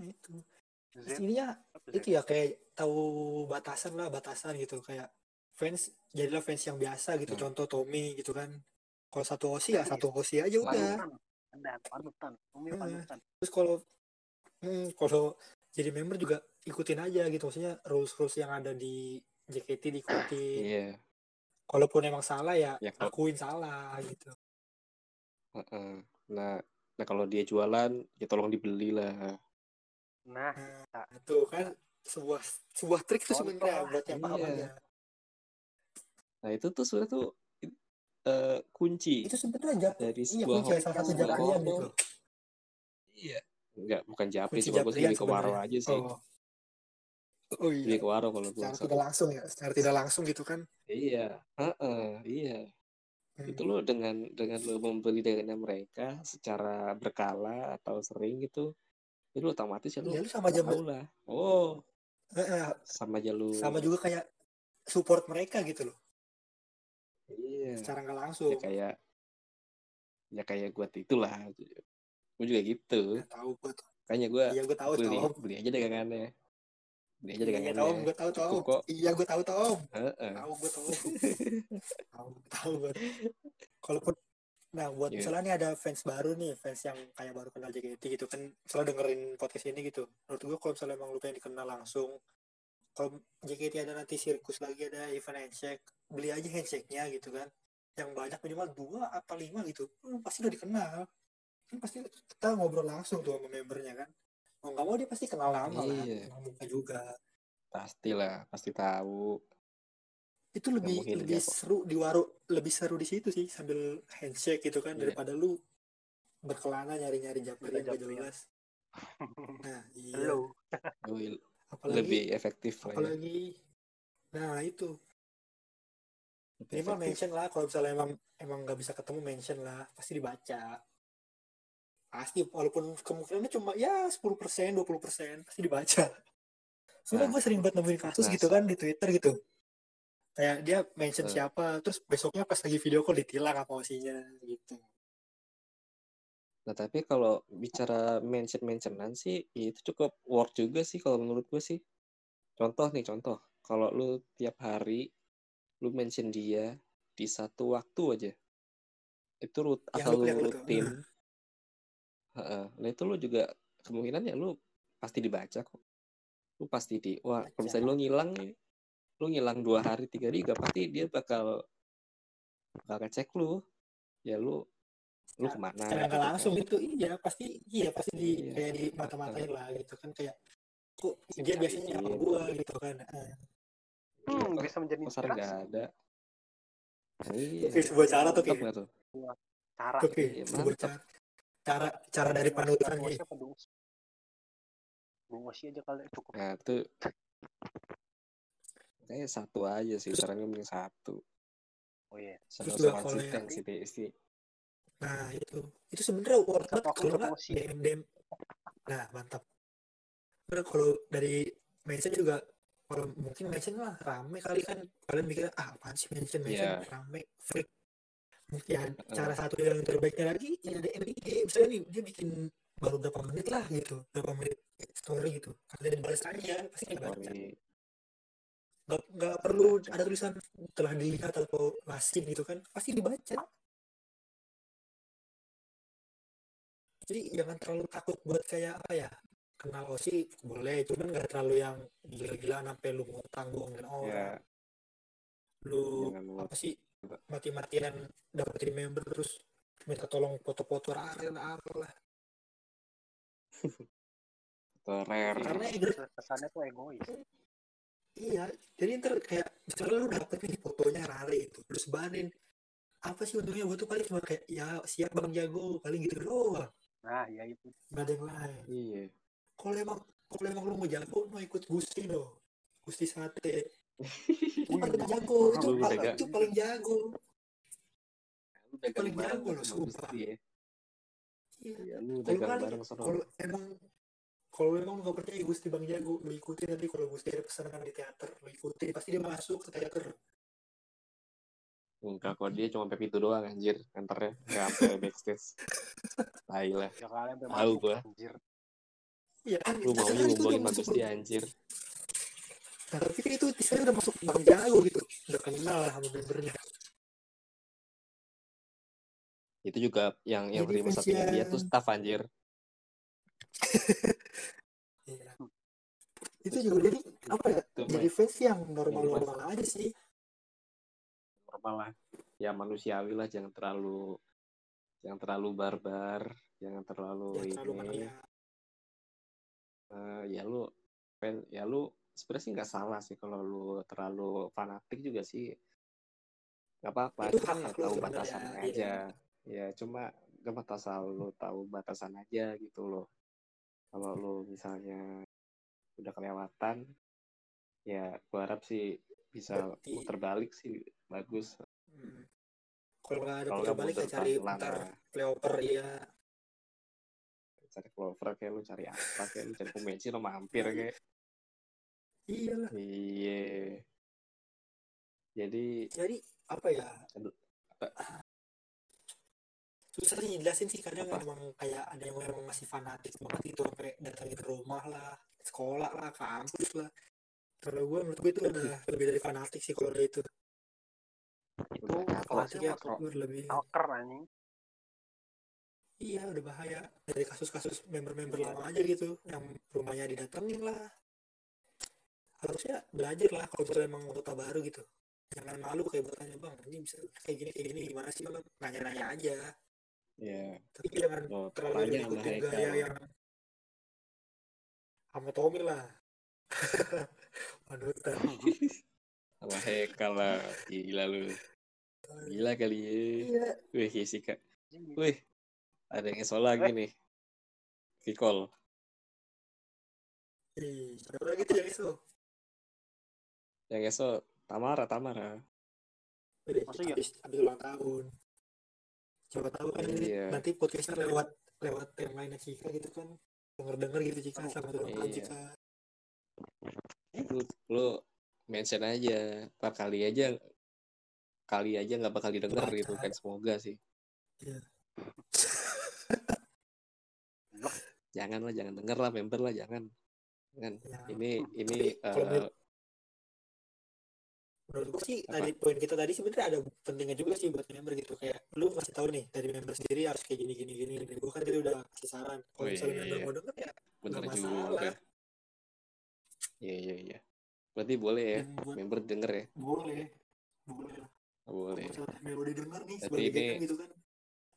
Speaker 3: itu Terus ininya
Speaker 1: apa Z?
Speaker 3: itu ya kayak tahu batasan lah batasan gitu kayak fans jadilah fans yang biasa gitu
Speaker 2: Hmm.
Speaker 3: contoh Tommy gitu kan kalau satu hosi ya satu hosi aja udah
Speaker 1: Panutan. Ada panutan. Umi panutan.
Speaker 3: terus kalau hmm, kalau jadi member juga ikutin aja gitu maksudnya rules rules yang ada di JKT diikutin
Speaker 2: Iya.
Speaker 3: kalaupun emang salah ya
Speaker 2: Ya, kalau-
Speaker 3: akuin salah gitu
Speaker 2: Heeh. Nah, nah kalau dia jualan ya tolong dibeli lah.
Speaker 1: Nah,
Speaker 3: nah itu kan sebuah sebuah trik tuh sebenarnya buat yang paham
Speaker 2: Iya. Nah itu tuh sebenarnya tuh eh, kunci
Speaker 3: itu sebenarnya jap
Speaker 2: dari
Speaker 3: iya
Speaker 2: sebuah
Speaker 3: kunci salah satu japrian gitu
Speaker 2: Iya. Enggak, bukan japri sih, bagus lebih ke waro aja sih.
Speaker 3: oh oh iya
Speaker 2: Lebih ke waro kalau gue.
Speaker 3: secara tidak langsung ya secara tidak langsung gitu kan
Speaker 2: Iya, Heeh, iya.
Speaker 3: Hmm.
Speaker 2: Itu lo dengan dengan lo membeli dengan mereka secara berkala atau sering gitu, itu lo otomatis ya lo
Speaker 3: ya lu sama aja
Speaker 2: lah. Oh,
Speaker 3: Eh, eh,
Speaker 2: sama aja lu.
Speaker 3: sama juga kayak support mereka gitu loh
Speaker 2: Iya.
Speaker 3: secara nggak langsung
Speaker 2: Ya kayak ya kayak gue itulah. Gue juga gitu.
Speaker 3: Nggak tahu gue tuh
Speaker 2: Kayaknya gue
Speaker 3: iya gue tahu
Speaker 2: beli
Speaker 3: Tom
Speaker 2: beli aja dagangannya. Beli aja
Speaker 3: iya
Speaker 2: dagangannya.
Speaker 3: Tom gue tahu
Speaker 2: Cukup kok.
Speaker 3: iya gue tahu Tom
Speaker 2: Heeh.
Speaker 3: tahu gue tahu tahu tahu gue kalaupun nah buat
Speaker 2: Iya.
Speaker 3: misalnya nih ada fans baru nih fans yang kayak baru kenal JKT gitu kan misalnya dengerin podcast ini gitu menurut gue kalau misalnya emang lu pengen dikenal langsung kalau JKT ada nanti sirkus lagi ada event handshake beli aja handshake-nya gitu kan yang banyak minimal dua apa lima gitu hmm, pasti udah dikenal kan pasti kita ngobrol langsung tuh sama membernya kan mau nggak mau dia pasti kenal lama lah
Speaker 2: Iya.
Speaker 3: muka juga
Speaker 2: Pastilah, pasti tahu.
Speaker 3: itu lebih lebih
Speaker 2: dia
Speaker 3: seru di warung lebih seru di situ sih sambil handshake gitu kan
Speaker 2: Iya.
Speaker 3: daripada lu berkelana nyari-nyari japri yang gak jelas <laughs> nah iya
Speaker 1: Hello.
Speaker 3: Apalagi
Speaker 2: lebih efektif lah ya.
Speaker 3: apalagi nah itu minimal mention lah kalau misalnya emang emang nggak bisa ketemu mention lah pasti dibaca pasti walaupun kemungkinannya cuma ya 10% 20% pasti dibaca soalnya
Speaker 2: Nah.
Speaker 3: gue sering banget nemuin kasus
Speaker 2: Nah,
Speaker 3: gitu kan di Twitter gitu kayak dia mention
Speaker 2: Eh.
Speaker 3: siapa terus besoknya pas lagi video call ditilang apa osinya gitu
Speaker 2: Nah, tapi kalau bicara mention-mentionan sih, ya itu cukup work juga sih kalau menurut gue sih. Contoh nih, contoh. Kalau lu tiap hari, lu mention dia di satu waktu aja. Itu rut
Speaker 3: Yang
Speaker 2: atau
Speaker 3: lu-
Speaker 2: rutin, Heeh. Nah itu lu juga kemungkinan ya lu pasti dibaca kok. Lu pasti di wah kalau misalnya lu ngilang lu ngilang dua hari tiga hari gak pasti dia bakal bakal cek lu. Ya lu lu ke mana?
Speaker 3: secara
Speaker 2: gitu
Speaker 3: nggak
Speaker 2: kan.
Speaker 3: langsung itu iya pasti iya pasti di
Speaker 2: Iya.
Speaker 3: kayak di mata-matain lah gitu kan kayak kok
Speaker 1: Bisa
Speaker 3: dia biasanya apa gua gitu kan Eh,
Speaker 1: Hmm,
Speaker 2: Iya,
Speaker 1: bisa menjadi
Speaker 2: Pasar nggak ada. Iya.
Speaker 3: Oke, sebuah cara tuh,
Speaker 2: tuh?
Speaker 1: Cara
Speaker 3: oke
Speaker 2: Iya,
Speaker 3: sebuah cara cara cara dari panutan
Speaker 1: Bung
Speaker 3: nih
Speaker 1: Osi apa Bung Osi? Bung Osi aja kali cukup.
Speaker 2: Nah itu kayak satu aja sih, sarannya mending satu.
Speaker 1: Oh iya.
Speaker 3: Terus juga
Speaker 2: sama
Speaker 3: yang-
Speaker 2: sih PST.
Speaker 3: Nah itu. Itu sebenarnya worth
Speaker 1: waktu
Speaker 3: kalau nggak. DM DM nah mantap. Karena kalau dari mention juga kalau mungkin mention lah rame kali kan. Kalian mikir ah apaan sih mention mention
Speaker 2: Iya.
Speaker 3: rame freak. Mungkin ya, cara satu yang terbaiknya lagi ya DM IG misalnya nih dia bikin baru berapa menit lah gitu. Berapa menit story gitu. Kalian balas aja pasti nggak baca nggak nggak perlu ada tulisan telah dilihat atau lasin gitu kan pasti dibaca jadi jangan terlalu takut buat kayak apa ya kenal Osi boleh cuman nggak terlalu yang gila-gilaan sampai lu mau tanggung
Speaker 2: Ya,
Speaker 3: orang. Lu
Speaker 2: jangan lu
Speaker 3: apa sih mati-matian dapetin member terus minta tolong foto-foto rare lah apalah.
Speaker 2: Rare.
Speaker 3: karena
Speaker 1: Iya, kesannya tuh egois.
Speaker 3: iya jadi ntar kayak misalnya lu dapet nih fotonya rare itu terus banin apa sih untungnya? Gue tuh paling cuma kayak ya siap bang jago paling gitu doang
Speaker 1: Nah, ya itu.
Speaker 3: nggak ada yang lain
Speaker 2: Iya.
Speaker 3: kalau emang kalau emang lu mau jago mau ikut gusti dong gusti sate itu paling jago itu
Speaker 2: lu
Speaker 3: paling itu paling jago
Speaker 2: Lu
Speaker 3: Paling jago loh,
Speaker 2: sama
Speaker 3: sumpah.
Speaker 2: Ya.
Speaker 3: iya
Speaker 2: Iya, lu
Speaker 3: kalau
Speaker 2: dagang
Speaker 3: kali
Speaker 2: bareng sono.
Speaker 3: kalau emang kalau emang lu gak percaya gusti bang jago lu ikutin nanti kalau gusti ada pesanan di teater lu ikutin pasti dia masuk ke teater
Speaker 2: Enggak kok dia cuma sampai pintu doang anjir kantornya nggak sampai <laughs> backstage. Tai lah.
Speaker 1: Ya kalian
Speaker 2: Tahu gua.
Speaker 1: anjir.
Speaker 3: iya kan
Speaker 2: Lu
Speaker 3: udah masuk
Speaker 2: bagus dia anjir.
Speaker 3: nah tapi kan itu saya udah masuk bang jago gitu udah kenal lah sama membernya
Speaker 2: Itu juga yang yang
Speaker 3: Jadi
Speaker 2: terima sampingan dia tuh staff anjir. <laughs>
Speaker 3: Iya. itu juga jadi apa ya jadi fans yang normal-normal aja sih
Speaker 2: normal lah. Ya manusiawi lah jangan terlalu jangan terlalu barbar, jangan terlalu
Speaker 3: jangan terlalu
Speaker 2: ini.
Speaker 3: mania
Speaker 2: Eh, ya lu pen- ya lu sebenarnya sih nggak salah sih kalau lu terlalu fanatik juga sih nggak apa-apa
Speaker 3: Itu
Speaker 2: cuma ya tahu batasannya
Speaker 3: iya.
Speaker 2: aja ya cuma gak masalah lu tahu batasan aja gitu loh kalau lu misalnya udah kelewatan ya gua harap sih bisa
Speaker 3: Berarti-
Speaker 2: muter balik sih bagus
Speaker 3: Hmm. kalau nggak ada putar balik ya cari
Speaker 2: lah.
Speaker 3: playoper ya
Speaker 2: cari clover kayak lu cari apa kayak lu cari pemain lo mampir kayak
Speaker 3: iyalah
Speaker 2: iya jadi
Speaker 3: jadi apa ya
Speaker 2: Aduh.
Speaker 3: susah sih jelasin sih kadang
Speaker 2: Apa?
Speaker 3: emang kayak ada yang emang masih fanatik banget itu sampai datangin ke rumah lah sekolah lah kampus lah kalau gue menurut gue itu udah lebih dari fanatik sih kalau udah itu
Speaker 1: Itu kelasnya
Speaker 3: lebih
Speaker 1: stalker anjing.
Speaker 3: iya udah bahaya. Dari kasus-kasus member-member lama aja gitu yang rumahnya didatengin lah. Harusnya belajar lah kalau misalnya emang anggota baru gitu. Jangan malu kayak buat tanya bang ini bisa kayak gini kayak gini gimana sih bang? Nanya-nanya aja.
Speaker 2: Ya
Speaker 3: tapi jangan
Speaker 2: lo
Speaker 3: terlalu ikutin gaya yang sama Tommy lah panutan
Speaker 2: sama Haikal lah gila lu. Gila kali ya.
Speaker 3: Iya.
Speaker 2: Wih Jessica
Speaker 1: Anjing.
Speaker 2: wih ada yang esol lagi nih. Vikol
Speaker 3: Ih, siapa lagi tuh yang itu
Speaker 2: yang esol Tamara Tamara.
Speaker 3: Udah,
Speaker 1: Maksudnya-
Speaker 3: habis, habis ulang tahun. Siapa tahu kan
Speaker 2: Iya.
Speaker 3: nanti podcastnya lewat lewat yang lainnya Cika gitu kan. Denger denger gitu Cika selamat ulang tahun
Speaker 2: Iya.
Speaker 3: Cika
Speaker 2: lu, lu mention aja pak kali aja kali aja nggak bakal didengar gitu kan semoga sih.
Speaker 3: Iya. <laughs>
Speaker 2: jangan lah jangan denger lah member lah jangan. Jangan
Speaker 3: Ya,
Speaker 2: ini ini eh,
Speaker 3: menurut- sih
Speaker 2: Apa?
Speaker 3: tadi poin kita tadi sebenarnya ada pentingnya juga sih buat member gitu. Kayak lu kasih tahu nih dari member sendiri harus kayak gini gini gini gini. Gue kan tadi udah kasih saran. Kalau
Speaker 2: Oh, iya,
Speaker 3: misalnya
Speaker 2: iya,
Speaker 3: member
Speaker 2: iya.
Speaker 3: mau denger ya nggak
Speaker 2: juga
Speaker 3: masalah
Speaker 2: iya iya iya. Berarti boleh ya
Speaker 3: buat-
Speaker 2: member denger ya.
Speaker 3: Boleh boleh. Lah
Speaker 2: Oh, boleh.
Speaker 3: Kalau melodi denger nih
Speaker 2: Berarti
Speaker 3: sebagai
Speaker 2: ini-
Speaker 3: gitu kan.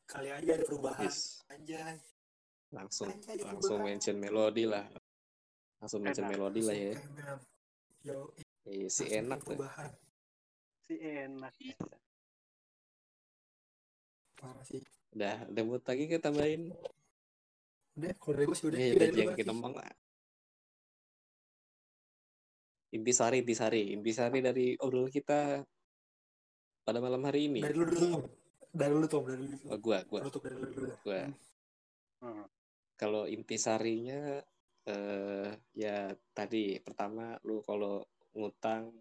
Speaker 3: Kali aja ada perubahan.
Speaker 2: Yes.
Speaker 3: anjay.
Speaker 2: Langsung
Speaker 3: Anjay,
Speaker 2: langsung
Speaker 3: perubahan.
Speaker 2: mention melodi lah. Langsung mention
Speaker 1: Enak.
Speaker 2: melodi lah ya.
Speaker 3: Langsung Yo,
Speaker 2: Iya, si
Speaker 3: langsung
Speaker 2: enak tuh
Speaker 1: si enak.
Speaker 3: Parah sih.
Speaker 2: Udah udah buat lagi kita tambahin?
Speaker 3: Udah kalau dari gue sih udah.
Speaker 2: Iya, udah jangan kita ngomong lah. Intisari, intisari, intisari dari obrolan kita pada malam hari ini.
Speaker 3: dari lu dulu Tom. Dari lu Tom. Dari lu
Speaker 2: Oh, gua, gua,
Speaker 3: penutup dari lu dulu.
Speaker 2: Gua.
Speaker 1: Hmm.
Speaker 2: Kalau intisarinya eh ya tadi pertama lu kalau ngutang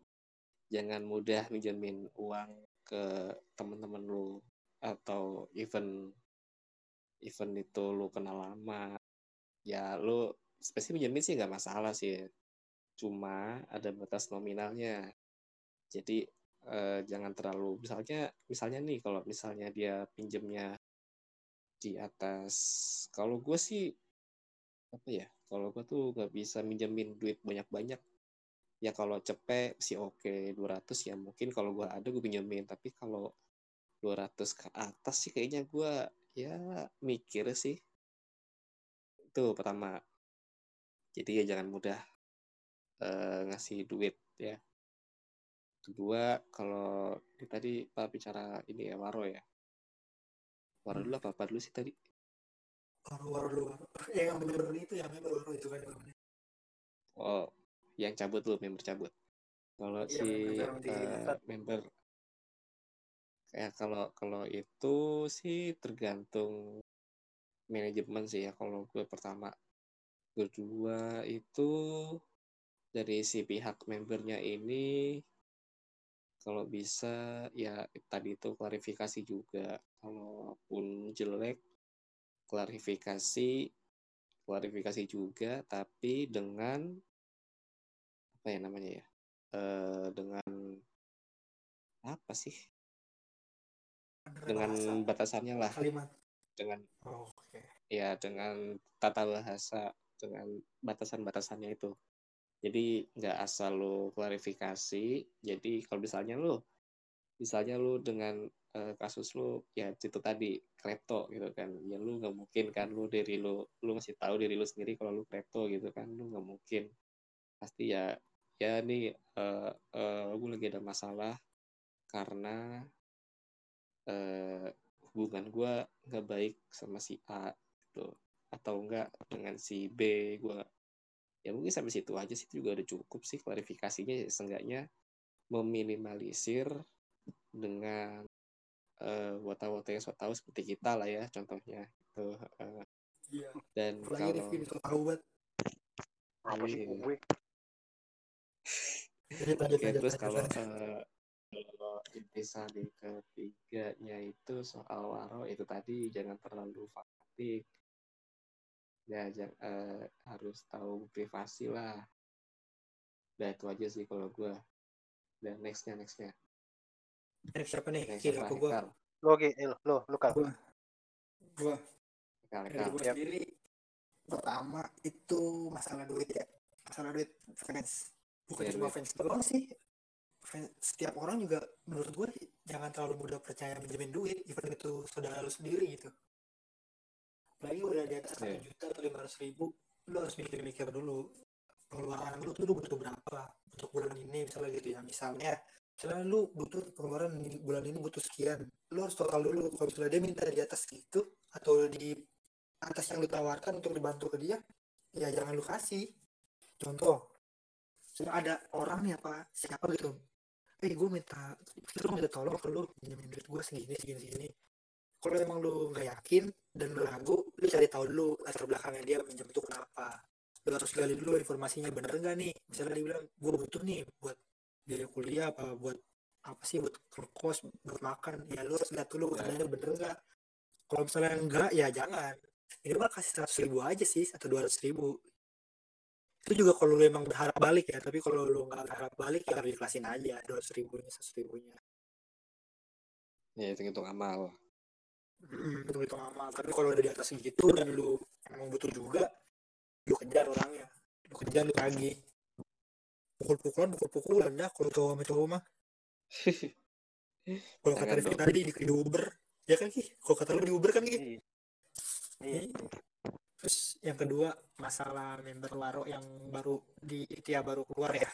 Speaker 2: jangan mudah minjemin uang ke teman-teman lu atau even even itu lu kenal lama. Ya lu spesifik minjemin sih nggak masalah sih cuma ada batas nominalnya. Jadi eh, jangan terlalu misalnya misalnya nih kalau misalnya dia pinjemnya di atas kalau gue sih apa ya kalau gue tuh nggak bisa minjemin duit banyak-banyak. Ya kalau cepet sih oke 200 ya mungkin kalau gue ada gue pinjemin tapi kalau 200 ke atas sih kayaknya gue ya mikir sih. Itu pertama. Jadi ya jangan mudah eh, ngasih duit ya kedua kalau ini tadi pak bicara ini ya waro ya waro dulu apa apa dulu sih tadi
Speaker 3: baru baru dulu eh yang bener itu yang member itu kan.
Speaker 2: Oh, yang cabut lu member cabut. Kalau
Speaker 3: Iya,
Speaker 2: si
Speaker 3: member Ustad.
Speaker 2: member ya kalau kalau itu sih tergantung manajemen sih ya kalau gue pertama kedua itu dari si pihak membernya ini kalau bisa ya tadi itu klarifikasi juga. Kalaupun jelek klarifikasi klarifikasi juga tapi dengan apa ya namanya ya eh dengan apa sih? Dengan
Speaker 3: Bahasa,
Speaker 2: batasannya lah.
Speaker 3: Kalimat.
Speaker 2: Dengan
Speaker 3: oh, oke.
Speaker 2: ya dengan tata bahasa dengan batasan-batasannya itu jadi nggak asal lo klarifikasi jadi kalau misalnya lo misalnya lo dengan eh, kasus lo ya itu tadi klepto gitu kan ya lu nggak mungkin kan lu dari lu lu ngasih tahu diri lu sendiri kalau lu klepto gitu kan lu nggak mungkin. Pasti ya ya nih eh eh, gue lagi ada masalah karena eh hubungan gue nggak baik sama si A gitu atau enggak dengan si B gue ya mungkin sampai situ aja sih itu juga udah cukup sih klarifikasinya seenggaknya meminimalisir dengan eh wata-wata yang so tahu seperti kita lah ya contohnya itu eh,
Speaker 3: iya.
Speaker 2: Dan
Speaker 3: apalagi
Speaker 2: kalau
Speaker 3: Rifki banget.
Speaker 1: Apa sih
Speaker 2: Iya.
Speaker 1: gue <laughs>
Speaker 2: terus kalau eh, kalau intisari ketiganya itu soal waro itu tadi jangan terlalu fanatik. Ya, jang- eh, harus tahu privasi lah. Udah itu aja sih kalau gue. Dan nextnya nextnya.
Speaker 3: Eh, siapa nih
Speaker 2: Next
Speaker 3: kira
Speaker 2: apa? Hekal.
Speaker 1: lo oke lo lo kan
Speaker 2: Hekal.
Speaker 3: gua
Speaker 1: Yap.
Speaker 3: sendiri pertama itu masalah duit ya masalah duit fans bukan
Speaker 2: Iya,
Speaker 3: cuma
Speaker 2: duit.
Speaker 3: fans doang sih Fans- setiap orang juga menurut gue jangan terlalu mudah percaya minjemin duit even itu saudara lu sendiri gitu apalagi udah di atas satu
Speaker 2: Iya.
Speaker 3: juta atau lima ratus ribu lu harus mikir-mikir dulu pengeluaran lu tuh lu butuh berapa untuk bulan ini misalnya gitu ya. Misalnya misalnya lu butuh pengeluaran bulan ini butuh sekian lu harus total dulu. Kalau misalnya dia minta di atas gitu atau di atas yang lu tawarkan untuk dibantu ke dia ya jangan lu kasih. Contoh misalnya ada orang nih apa siapa gitu. Eh gue minta itu minta tolong ke lu pinjemin duit gue segini segini segini. Kalau emang lu nggak yakin dan ragu lu cari tahu dulu latar belakangnya dia pinjam itu kenapa. Lu harus gali dulu informasinya bener nggak nih? Misalnya dia bilang gue butuh nih buat biaya kuliah apa buat apa sih buat kos buat makan. Ya lu harus lihat dulu
Speaker 2: Ya.
Speaker 3: adanya bener nggak. Kalau misalnya enggak ya jangan. Minimal kasih seratus ribu aja sih atau dua ratus ribu. Itu juga kalau lu emang berharap balik ya tapi kalau lu nggak berharap balik ya ikhlasin aja dua ribunya seratus ribunya.
Speaker 2: Ya itu hitung amal
Speaker 3: Itu hitung amal tapi kalau udah di atas segitu dan lu emang butuh juga lu kejar orangnya. Lu kejar lu tagih. Pukul-pukulan pukul-pukulan dah kalau cowok sama cowok mah. <laughs> Kalau kata Rifki tadi di, di Uber. Ya kan Ki? Kalau kata lu di Uber kan Ki?
Speaker 1: Iya. Iya.
Speaker 3: terus yang kedua masalah member Waro yang baru di itu ya baru keluar ya?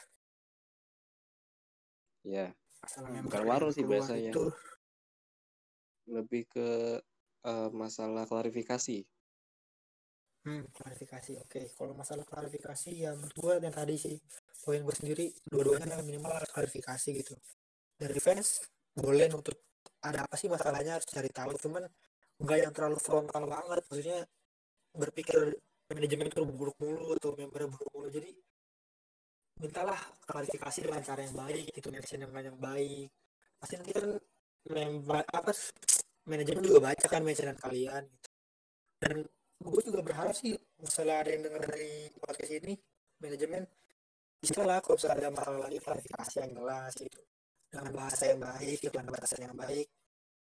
Speaker 2: Ya
Speaker 3: masalah member
Speaker 2: bukan Waro sih biasanya.
Speaker 3: itu
Speaker 2: lebih ke eh, masalah klarifikasi.
Speaker 3: Hmm, klarifikasi. Oke, kalau masalah klarifikasi ya gue yang tadi sih. Poin gue sendiri dua-duanya minimal harus klarifikasi gitu. Dari fans boleh untuk ada apa sih masalahnya harus cari tahu. Cuman nggak yang terlalu frontal banget. Maksudnya berpikir manajemen itu buruk mulu atau membernya buruk mulu. Jadi mintalah klarifikasi dengan cara yang baik gitu mention yang baik. Pasti nanti kan member apa manajemen juga baca kan mentionan kalian gitu. dan gue juga berharap sih misalnya ada yang dengar dari podcast ini manajemen bisa lah kalau misalnya ada masalah lagi klarifikasi yang jelas gitu. Dengan bahasa yang baik dengan batasan yang baik.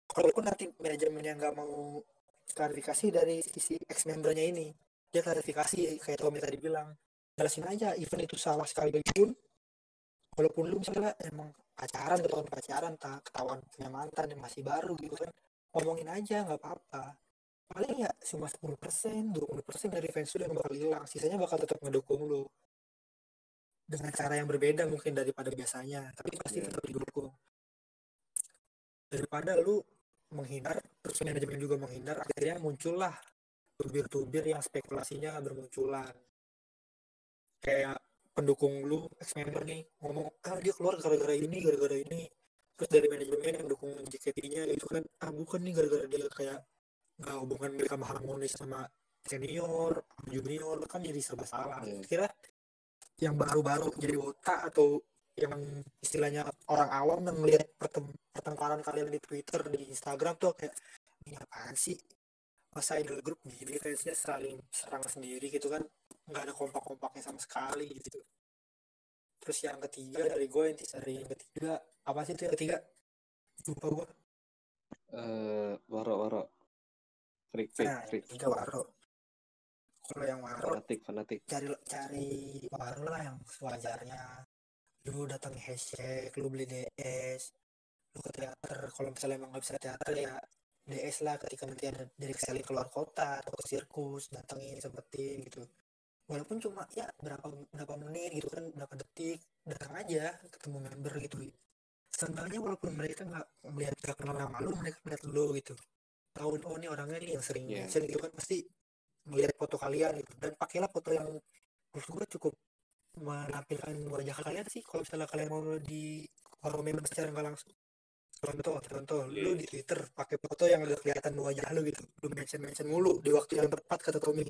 Speaker 3: Kalaupun nanti manajemen yang nggak mau klarifikasi dari sisi ex membernya ini dia klarifikasi kayak Tommy tadi bilang jelasin aja event itu salah sekali pun walaupun lu misalnya emang pacaran ketahuan pacaran tak ketahuan punya mantan yang masih baru gitu kan ngomongin aja nggak apa-apa. Paling ya cuma 10 persen 20 persen dari fans lu yang bakal hilang. Sisanya bakal tetap ngedukung lu. Dengan cara yang berbeda mungkin daripada biasanya tapi pasti
Speaker 2: Iya.
Speaker 3: tetap didukung. Daripada lu menghindar terus manajemen juga menghindar akhirnya muncullah tubir-tubir yang spekulasinya bermunculan. Kayak pendukung lu ex member nih ngomong ah dia keluar gara-gara ini gara-gara ini terus dari manajemen yang dukung JKT-nya itu kan ah bukan nih gara-gara dia kayak nggak hubungan mereka harmonis sama senior junior kan jadi serba salah.
Speaker 2: Iya.
Speaker 3: kira yang baru-baru jadi wota atau yang istilahnya orang awam yang melihat pertengkaran kalian di Twitter di Instagram tuh kayak ini apaan sih? Masa idol grup gini fansnya saling serang sendiri gitu kan. Nggak ada kompak-kompaknya sama sekali gitu terus yang ketiga dari gue yang dari yang ketiga apa sih itu yang ketiga? Lupa gue
Speaker 2: eh waro waro. Freak freak
Speaker 3: nah ketiga waro. Kalau yang waro
Speaker 2: fanatik fanatik.
Speaker 3: cari cari waro lah yang sewajarnya. Lu datang hashtag lu beli DS lu ke teater. Kalau misalnya emang nggak bisa teater ya DS lah ketika nanti ada dari sekali keluar kota atau ke sirkus datangin sempetin gitu walaupun cuma ya berapa berapa menit gitu kan berapa detik datang aja ketemu member gitu. Seenggaknya walaupun mereka nggak melihat gak kenal nama lu mereka melihat lu gitu. Tahu oh ini orangnya nih yang sering
Speaker 2: Iya.
Speaker 3: mention gitu kan pasti melihat foto kalian gitu. Dan pakailah foto yang menurut gue cukup menampilkan wajah kalian sih. Kalau misalnya kalian mau di forum member secara nggak langsung contoh contoh lu di twitter pakai foto yang udah kelihatan wajah lu gitu. Lu mention mention mulu di waktu yang tepat kata Tommy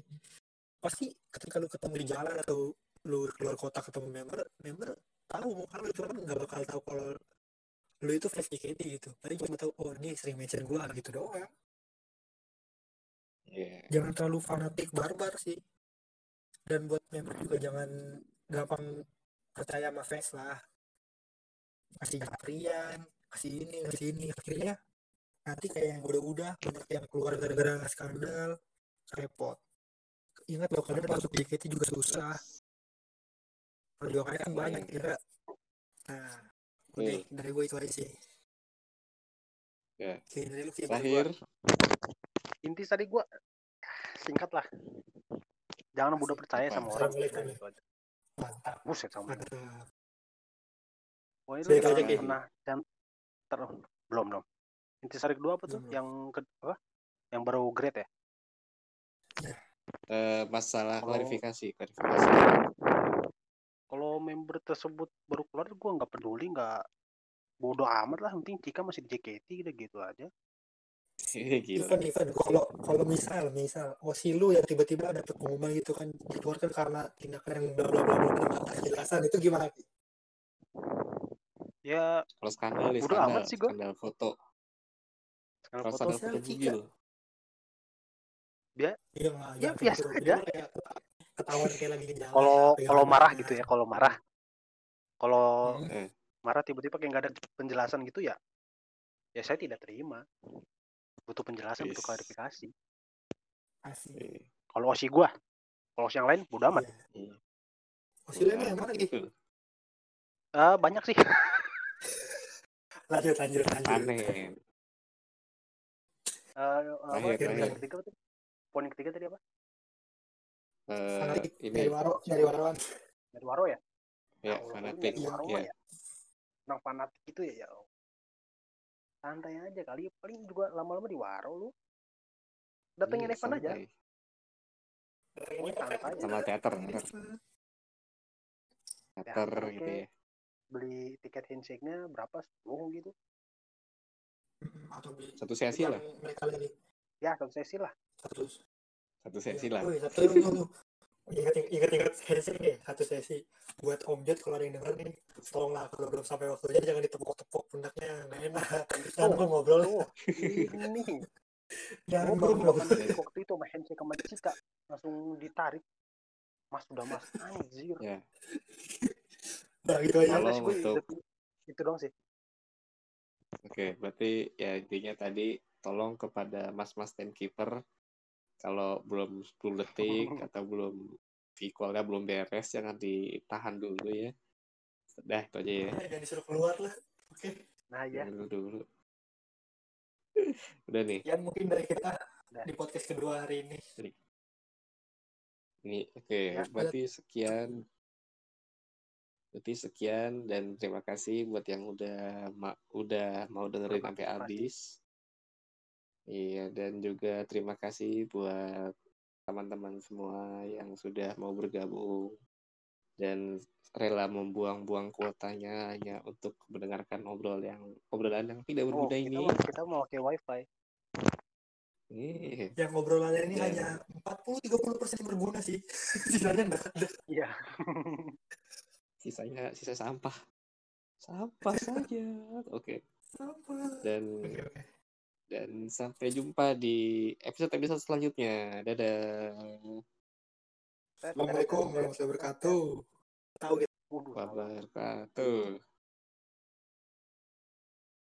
Speaker 3: pasti ketika lu ketemu di jalan atau lu keluar kota ketemu member member tahu muka lu cuma nggak bakal tahu kalau lu itu fans JKT gitu. Tadi cuma tahu oh ini sering mention gua gitu doang.
Speaker 2: Iya.
Speaker 3: jangan terlalu fanatik barbar sih. Dan buat member juga jangan gampang percaya sama fans lah. Kasih japrian kasih ini kasih ini. Akhirnya nanti kayak yang udah-udah banyak yang keluar gara-gara skandal repot ingat loh kalian masuk JKT juga susah. Perjuangannya kan banyak kira nah udah
Speaker 2: Hmm.
Speaker 3: dari gue itu aja sih.
Speaker 2: Ya.
Speaker 3: Oke, dari lu
Speaker 2: terakhir.
Speaker 1: Inti tadi gua singkat lah. Jangan mudah percaya sama orang.
Speaker 3: Mantap.
Speaker 1: Buset sama.
Speaker 3: Mantap. Baik aja,
Speaker 1: jangan pernah jangan ter belum belum. Intisari kedua apa tuh?
Speaker 3: Belum.
Speaker 1: yang ke apa? Yang baru grade ya
Speaker 2: eh, masalah
Speaker 1: Kalau-
Speaker 2: klarifikasi klarifikasi
Speaker 1: kalau member tersebut baru keluar gua nggak peduli nggak bodoh amat lah penting Cika masih di JKT udah gitu aja <laughs>
Speaker 2: gila
Speaker 3: Event event kalau kalau misal misal Osilu yang tiba-tiba ada pengumuman gitu kan dikeluarkan karena tindakan yang bla bla bla bla kejelasan itu gimana Ki?
Speaker 1: ya
Speaker 2: kalau skandal
Speaker 1: Bodo
Speaker 2: skandal
Speaker 1: amat sih gua.
Speaker 2: skandal foto
Speaker 1: sekarang
Speaker 2: kalau
Speaker 1: foto
Speaker 2: skandal foto
Speaker 3: Cika.
Speaker 2: Bugil
Speaker 3: Iya
Speaker 1: Ya, biasa
Speaker 3: gitu.
Speaker 1: aja.
Speaker 3: Kayak ketahuan kayak lagi di jalan
Speaker 1: Kalau kalau marah
Speaker 3: tangannya.
Speaker 1: gitu ya, kalau marah. Kalau
Speaker 3: Hmm.
Speaker 2: Eh,
Speaker 1: marah tiba-tiba kayak nggak ada penjelasan gitu ya. Ya saya tidak terima. Butuh penjelasan, butuh
Speaker 2: Wis.
Speaker 1: klarifikasi.
Speaker 2: Eh,
Speaker 1: Kalau osi gua, kalau osi yang lain bodo amat.
Speaker 3: Iya.
Speaker 2: iya.
Speaker 3: Hasilnya yang mana
Speaker 2: Gitu.
Speaker 1: Eh, banyak sih. <laughs>
Speaker 3: Lanjut, lanjut, lanjut.
Speaker 2: Panen.
Speaker 1: Eh, apa?
Speaker 2: Terakhir,
Speaker 1: Poin ketiga apa tadi? Apa?
Speaker 2: Eh,
Speaker 3: Fanatik
Speaker 2: ini
Speaker 3: dari Waro, dari Warawan.
Speaker 1: Dari Waro ya?
Speaker 2: ya
Speaker 1: Kalau
Speaker 2: fanatik
Speaker 1: Waro
Speaker 2: ya.
Speaker 1: ya. Nang fanatik itu ya, ya. Santai aja kali, paling juga lama-lama di Waro lu. Datengin
Speaker 2: Iya,
Speaker 1: Evan aja. Pokoknya santai.
Speaker 2: Sama teater, teater. Teater
Speaker 1: Teater,
Speaker 2: gitu
Speaker 1: oke.
Speaker 2: ya.
Speaker 1: Beli tiket handshake-nya berapa? 10 gitu.
Speaker 3: Hmm, Atau beli
Speaker 2: Satu sesi lah.
Speaker 3: mereka lagi
Speaker 1: Ya, satu sesi lah.
Speaker 3: Satu.
Speaker 2: Satu sesi lah.
Speaker 3: Wih, satu itu tuh. Ingat ingat ingat sesi nih, satu sesi buat Om Jod kalau ada yang denger nih, tolonglah kalau belum sampai waktunya jangan ditepuk-tepuk pundaknya nggak enak. Jangan
Speaker 1: Oh,
Speaker 3: ngobrol,
Speaker 1: Tuh, ini.
Speaker 3: jangan
Speaker 1: baru
Speaker 3: ngobrol.
Speaker 1: waktu itu sama handshake sama Cika. Langsung ditarik. Mas udah mas, anjir.
Speaker 2: Ya.
Speaker 3: Nah gitu aja.
Speaker 1: Gue
Speaker 2: untuk-
Speaker 1: itu, itu dong sih.
Speaker 2: Oke, berarti ya intinya tadi tolong kepada mas-mas timekeeper kalau belum 10 detik <laughs> atau belum visualnya belum beres jangan ditahan dulu ya. Sudah itu aja ya.
Speaker 3: Jangan disuruh keluar lah. Oke,
Speaker 1: Nah ya,
Speaker 2: Jangan dulu dulu. Udah nih.
Speaker 3: ya mungkin dari kita
Speaker 1: Udah.
Speaker 3: di podcast kedua hari ini.
Speaker 2: Ini oke,
Speaker 1: Ya,
Speaker 2: berarti sekian. Berarti sekian dan terima kasih buat yang udah ma- udah mau dengerin sampai habis. Iya, dan juga terima kasih buat teman-teman semua yang sudah mau bergabung dan rela membuang-buang kuotanya hanya untuk mendengarkan obrol yang obrolan yang tidak
Speaker 1: oh,
Speaker 2: berguna
Speaker 1: kita,
Speaker 2: ini.
Speaker 1: mau, kita mau pakai wifi.
Speaker 2: Nih,
Speaker 3: Yang ngobrolannya ini
Speaker 2: Ya.
Speaker 3: hanya 40-30 persen berguna sih. <laughs> Sisanya enggak ada.
Speaker 1: Iya.
Speaker 2: sisanya sisa sampah. Sampah saja. Oke.
Speaker 3: Apa?
Speaker 2: Dan
Speaker 3: Oke, oke.
Speaker 2: Dan sampai jumpa di episode-episode selanjutnya. Dadah.
Speaker 3: Assalamualaikum warahmatullahi wabarakatuh. Tahu gitu.
Speaker 2: Wabarakatuh.